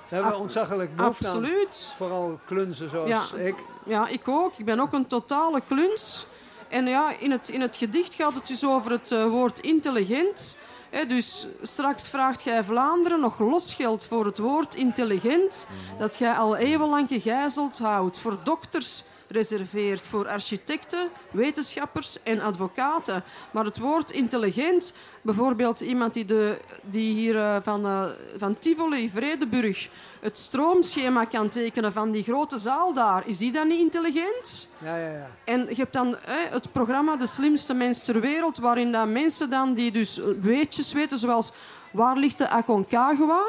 hebben we ontzaglijk behoefte aan. Absoluut. Vooral klunzen zoals Ja. ik. Ja, ik ook. Ik ben ook een totale kluns. En ja, in het, in het gedicht gaat het dus over het eh, woord intelligent. Dus straks vraagt gij Vlaanderen nog losgeld voor het woord intelligent, dat gij al eeuwenlang gegijzeld houdt. Voor dokters reserveert, voor architecten, wetenschappers en advocaten. Maar het woord intelligent, bijvoorbeeld iemand die, de, die hier eh, van, eh, van Tivoli, Vredeburg, het stroomschema kan tekenen van die grote zaal daar, is die dan niet intelligent? Ja, ja, ja. En je hebt dan hè, het programma De Slimste Mens ter Wereld, waarin dan mensen dan die dus weetjes weten, zoals waar ligt de Aconcagua?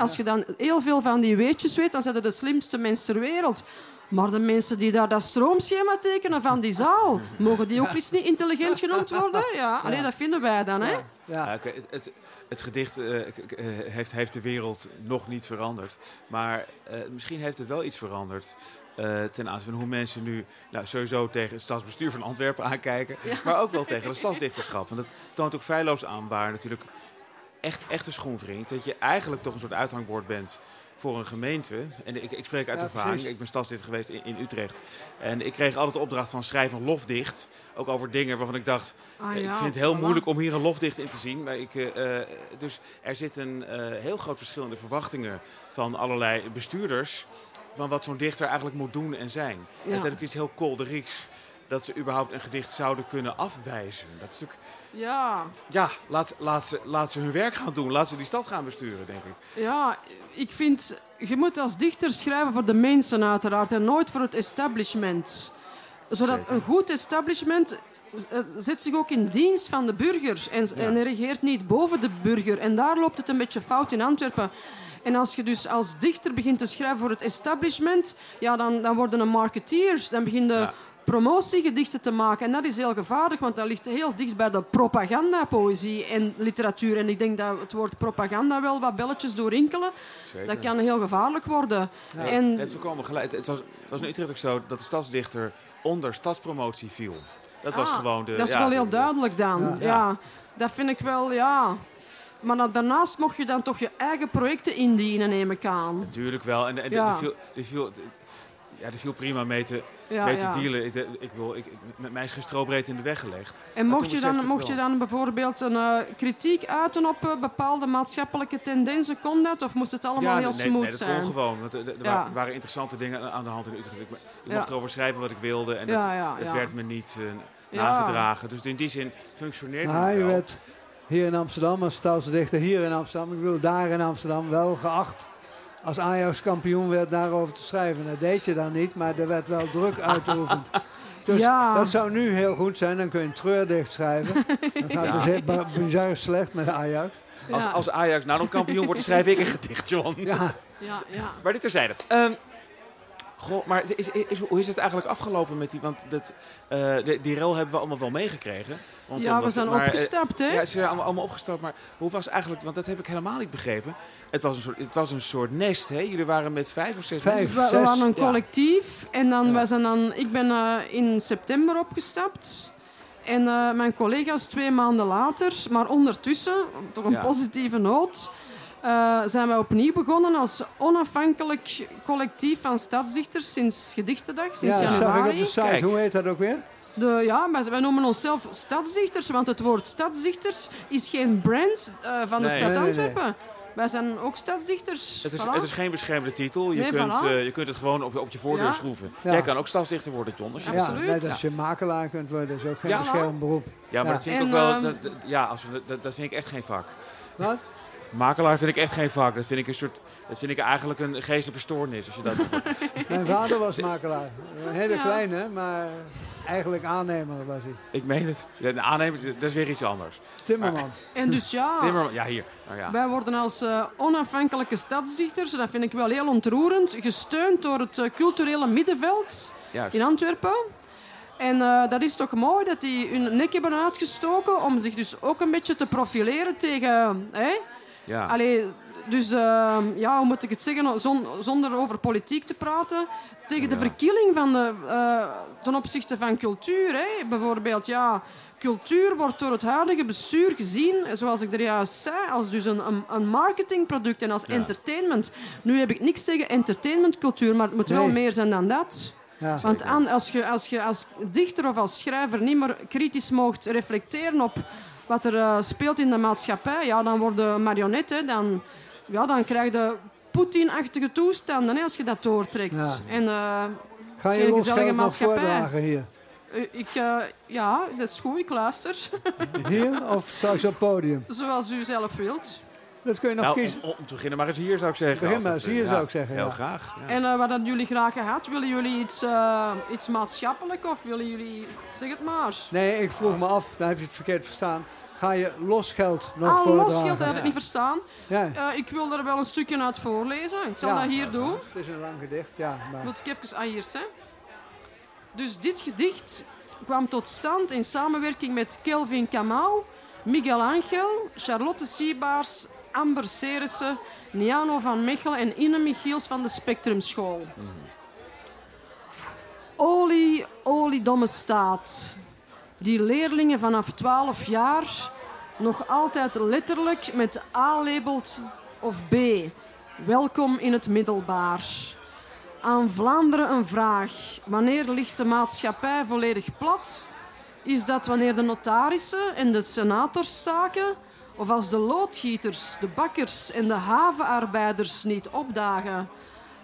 Als je dan heel veel van die weetjes weet, dan zijn ze de slimste mens ter wereld. Maar de mensen die daar dat stroomschema tekenen van die zaal, mogen die ook eens niet intelligent genoemd worden? Ja, alleen dat vinden wij dan, hè? ja. Ja, oké, het, het, het gedicht eh, eh, heeft, heeft de wereld nog niet veranderd. Maar eh, misschien heeft het wel iets veranderd. eh, ten aanzien van hoe mensen nu nou, sowieso tegen het stadsbestuur van Antwerpen aankijken. Maar ook wel tegen de stadsdichterschap. Want dat toont ook feilloos aan waar natuurlijk echt, echt een schoenvriend. Dat je eigenlijk toch een soort uithangbord bent voor een gemeente. En ik, ik spreek uit Ja, ervaring. precies. Ik ben stadsdichter geweest in, in Utrecht. En ik kreeg altijd de opdracht van schrijf een lofdicht. Ook over dingen waarvan ik dacht... Ah, ik ja, vind het heel voilà. moeilijk om hier een lofdicht in te zien. Maar ik, eh, eh, dus er zit een eh, heel groot verschil in de verwachtingen van allerlei bestuurders. Van wat zo'n dichter eigenlijk moet doen en zijn. Ja. Het is iets heel kolderieks. Dat ze überhaupt een gedicht zouden kunnen afwijzen. Dat is natuurlijk... Ja, Ja, laat, laat, ze, laat ze hun werk gaan doen. Laat ze die stad gaan besturen, denk ik. Ja, ik vind, je moet als dichter schrijven voor de mensen uiteraard en nooit voor het establishment. Zodat Zeker. een goed establishment eh, zet zich ook in dienst van de burgers en, en regeert niet boven de burger. En daar loopt het een beetje fout in Antwerpen. En als je dus als dichter begint te schrijven voor het establishment, ja, dan, dan word je een marketeer. Dan begin je Ja. Promotiegedichten te maken. En dat is heel gevaarlijk, want dat ligt heel dicht bij de propagandapoëzie en literatuur. En ik denk dat het woord propaganda wel wat belletjes doorinkelen. Zeker. Dat kan heel gevaarlijk worden. En voorkomen gelijk. Het, het was, het was in Utrecht ook zo dat de stadsdichter onder stadspromotie viel. Dat was Ah, gewoon de... dat is ja, wel heel de- duidelijk dan. Ja. Ja. dat vind ik wel, ja. Maar daarnaast mocht je dan toch je eigen projecten indienen, neem ik aan. Natuurlijk wel. En, en Ja. viel, viel, ja, die viel prima mee te, Ja, mee ja. te dealen. Ik, ik, wil, ik, met mij is geen strobreed in de weg gelegd. En Maar mocht je, dan, mocht je dan bijvoorbeeld een eh, kritiek uiten op eh, bepaalde maatschappelijke tendensen, kon dat? Of moest het allemaal heel nee, smooth nee, dat zijn? kon gewoon. Want er, er Ja. waren- waren interessante dingen aan de hand in Utrecht. Ik, ik Ja. mocht erover schrijven wat ik wilde. En Ja, het, ja, het ja. werd me niet eh, Ja. nagedragen. Dus in die zin functioneerde Maar het je wel. werd hier in Amsterdam als stadsdichter, hier in Amsterdam, ik bedoel daar in Amsterdam, wel geacht als Ajax kampioen werd daarover te schrijven. Dat deed je dan niet, maar er werd wel druk uitgeoefend. Dus Ja. dat zou nu heel goed zijn, dan kun je een treurdicht schrijven. Dan gaat Ja. het heel bizar slecht met Ajax. Als, Ja. als Ajax nou nog kampioen wordt, dan schrijf ik een gedicht, John. Ja, Ja, ja. Maar dit terzijde. Ehm goh, maar is, is, hoe is het eigenlijk afgelopen met die... Want dat, eh, de, die rel hebben we allemaal wel meegekregen. rondom ja, we zijn maar, eh, opgestapt, hè? Ja, ze zijn allemaal, allemaal opgestapt, maar hoe was eigenlijk, want dat heb ik helemaal niet begrepen. Het was een soort, het was een soort nest, hè? Jullie waren met vijf of zes Vijf. mensen. We, we Zes, waren een ja. collectief en dan, Ja. zijn dan, ik ben eh, in september opgestapt. En eh, mijn collega's twee maanden later, maar ondertussen, toch een Ja. positieve noot, eh, zijn wij opnieuw begonnen als onafhankelijk collectief van stadsdichters sinds Gedichtendag, sinds ja dat zag ik op januari. de site. Kijk. Hoe heet dat ook weer? De, ja, maar wij noemen onszelf stadsdichters, want het woord stadsdichters is geen brand eh, van de Nee. stad Nee, nee, nee. Antwerpen. Wij zijn ook stadsdichters. Het is, Voilà. het is geen beschermde titel. Je, Nee, kunt, voilà. eh, je kunt het gewoon op, op je voordeur Ja. schroeven. Ja. Jij kan ook stadsdichter worden, John. Als je. Absoluut. Ja, als je makelaar kunt worden, is ook geen Ja. beschermd beroep. ja, maar Ja. dat vind ik En, ook wel... ehm, dat, dat- ja, als we, dat, dat vind ik echt geen vak. Wat? Makelaar vind ik echt geen vak. Dat vind ik, een soort, dat vind ik eigenlijk een geestelijke stoornis. Als je dat Mijn vader was makelaar. Een hele Ja. kleine, maar eigenlijk aannemer was hij. ik meen het. Ja, de aannemer, dat is weer iets anders. Timmerman. En dus ja, Timmerman, ja, hier. Nou, ja. wij worden als eh, onafhankelijke stadsdichters, en dat vind ik wel heel ontroerend, gesteund door het eh, culturele middenveld Juist. in Antwerpen. En eh, dat is toch mooi dat die hun nek hebben uitgestoken om zich dus ook een beetje te profileren tegen... Hè? Ja. Allee, Dus eh, ja, hoe moet ik het zeggen, zon- zonder over politiek te praten, tegen de verkieling van de, eh, ten opzichte van cultuur. Hè. Bijvoorbeeld, ja, cultuur wordt door het huidige bestuur gezien, zoals ik er juist zei, als dus een, een, een marketingproduct en als entertainment. Nu heb ik niks tegen entertainmentcultuur, maar het moet wel meer zijn dan dat. Ja. Want aan, als, je, als je als dichter of als schrijver niet meer kritisch mocht reflecteren op wat er eh, speelt in de maatschappij, ja, dan worden marionetten, dan, ja, dan krijg je Poetin-achtige toestanden hè, als je dat doortrekt. Ja. En, eh, Ga je los gezellige maatschappij. hier? eh, ik, eh, ja, dat is goed, ik luister. Hier of straks op het podium? Zoals u zelf wilt. Dat kun je nog Nou, kiezen. om, om te beginnen maar eens hier zou ik zeggen. Begin als maar dat, eens hier, zou ik zeggen, Heel graag. ja. En wat hadden jullie graag gehad? Willen jullie iets, eh, iets maatschappelijk of willen jullie... Zeg het maar. Nee, ik vroeg me af, dan heb je het verkeerd verstaan. Ga je los geld nog Ah, voordragen? losgeld, dat had ik niet verstaan. Ja. Eh, ik wil er wel een stukje uit voorlezen. Ik zal Ja. dat hier doen. Het is een lang gedicht, ja. Maar... Moet ik even... Ah, hier, hè. Dus dit gedicht kwam tot stand in samenwerking met Kelvin Kamal, Miguel Angel, Charlotte Siebaars, Amber Serissen, Niano van Mechelen en Ine Michiels van de Spectrumschool. Olie, oliedomme staat. Die leerlingen vanaf 12 jaar nog altijd letterlijk met A labelt of B. Welkom in het middelbaar. Aan Vlaanderen een vraag. Wanneer ligt de maatschappij volledig plat? Is dat wanneer de notarissen en de senators staken? Of als de loodgieters, de bakkers en de havenarbeiders niet opdagen?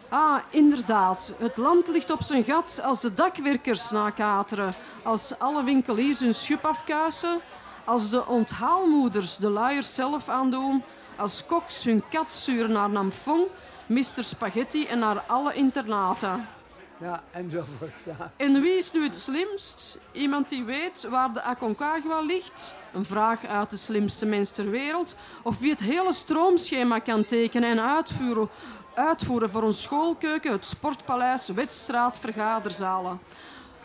Ah, inderdaad. Het land ligt op zijn gat als de dakwerkers nakateren, als alle winkeliers hun schup afkuisen, als de onthaalmoeders de luiers zelf aandoen, als koks hun kat sturen naar Namfong, Mr. Spaghetti en naar alle internaten. Ja, enzovoort. Ja. En wie is nu het slimst? Iemand die weet waar de Aconcagua ligt? Een vraag uit de slimste mens ter wereld. Of wie het hele stroomschema kan tekenen en uitvoeren, uitvoeren voor een schoolkeuken, het sportpaleis, wedstraat, vergaderzalen.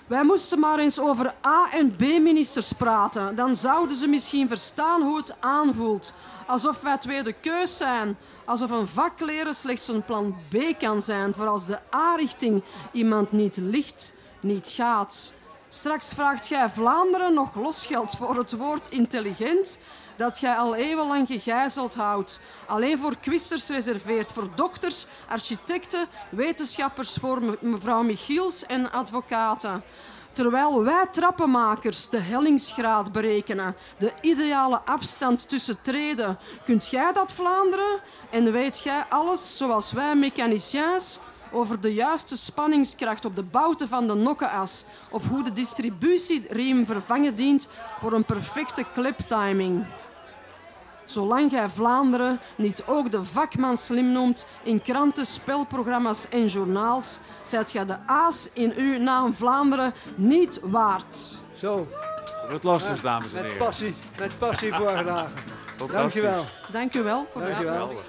Wij moesten maar eens over A- en B-ministers praten. Dan zouden ze misschien verstaan hoe het aanvoelt. Alsof wij tweede keus zijn. Alsof een vak slechts een plan B kan zijn voor als de A-richting iemand niet ligt, niet gaat. Straks vraagt jij Vlaanderen nog losgeld voor het woord intelligent dat jij al eeuwenlang gegijzeld houdt. Alleen voor quizers reserveert, voor dokters, architecten, wetenschappers, voor me- mevrouw Michiels en advocaten. Terwijl wij trappenmakers de hellingsgraad berekenen, de ideale afstand tussen treden, kunt jij dat Vlaanderen? En weet jij alles zoals wij mechaniciens over de juiste spanningskracht op de bouten van de nokkenas of hoe de distributieriem vervangen dient voor een perfecte kleptiming? Zolang jij Vlaanderen niet ook de vakman slim noemt in kranten, spelprogramma's en journaals, zijt jij de aas in uw naam Vlaanderen niet waard. Zo, Wat lastig, dames en met heren. passie, met passie voorgedragen. Dankjewel. Dank u wel voor de Dank je wel. Geweldig.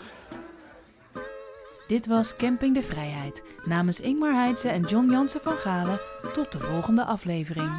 Dit was Camping de Vrijheid. Namens Ingmar Heidse en John Jansen van Galen. Tot de volgende aflevering.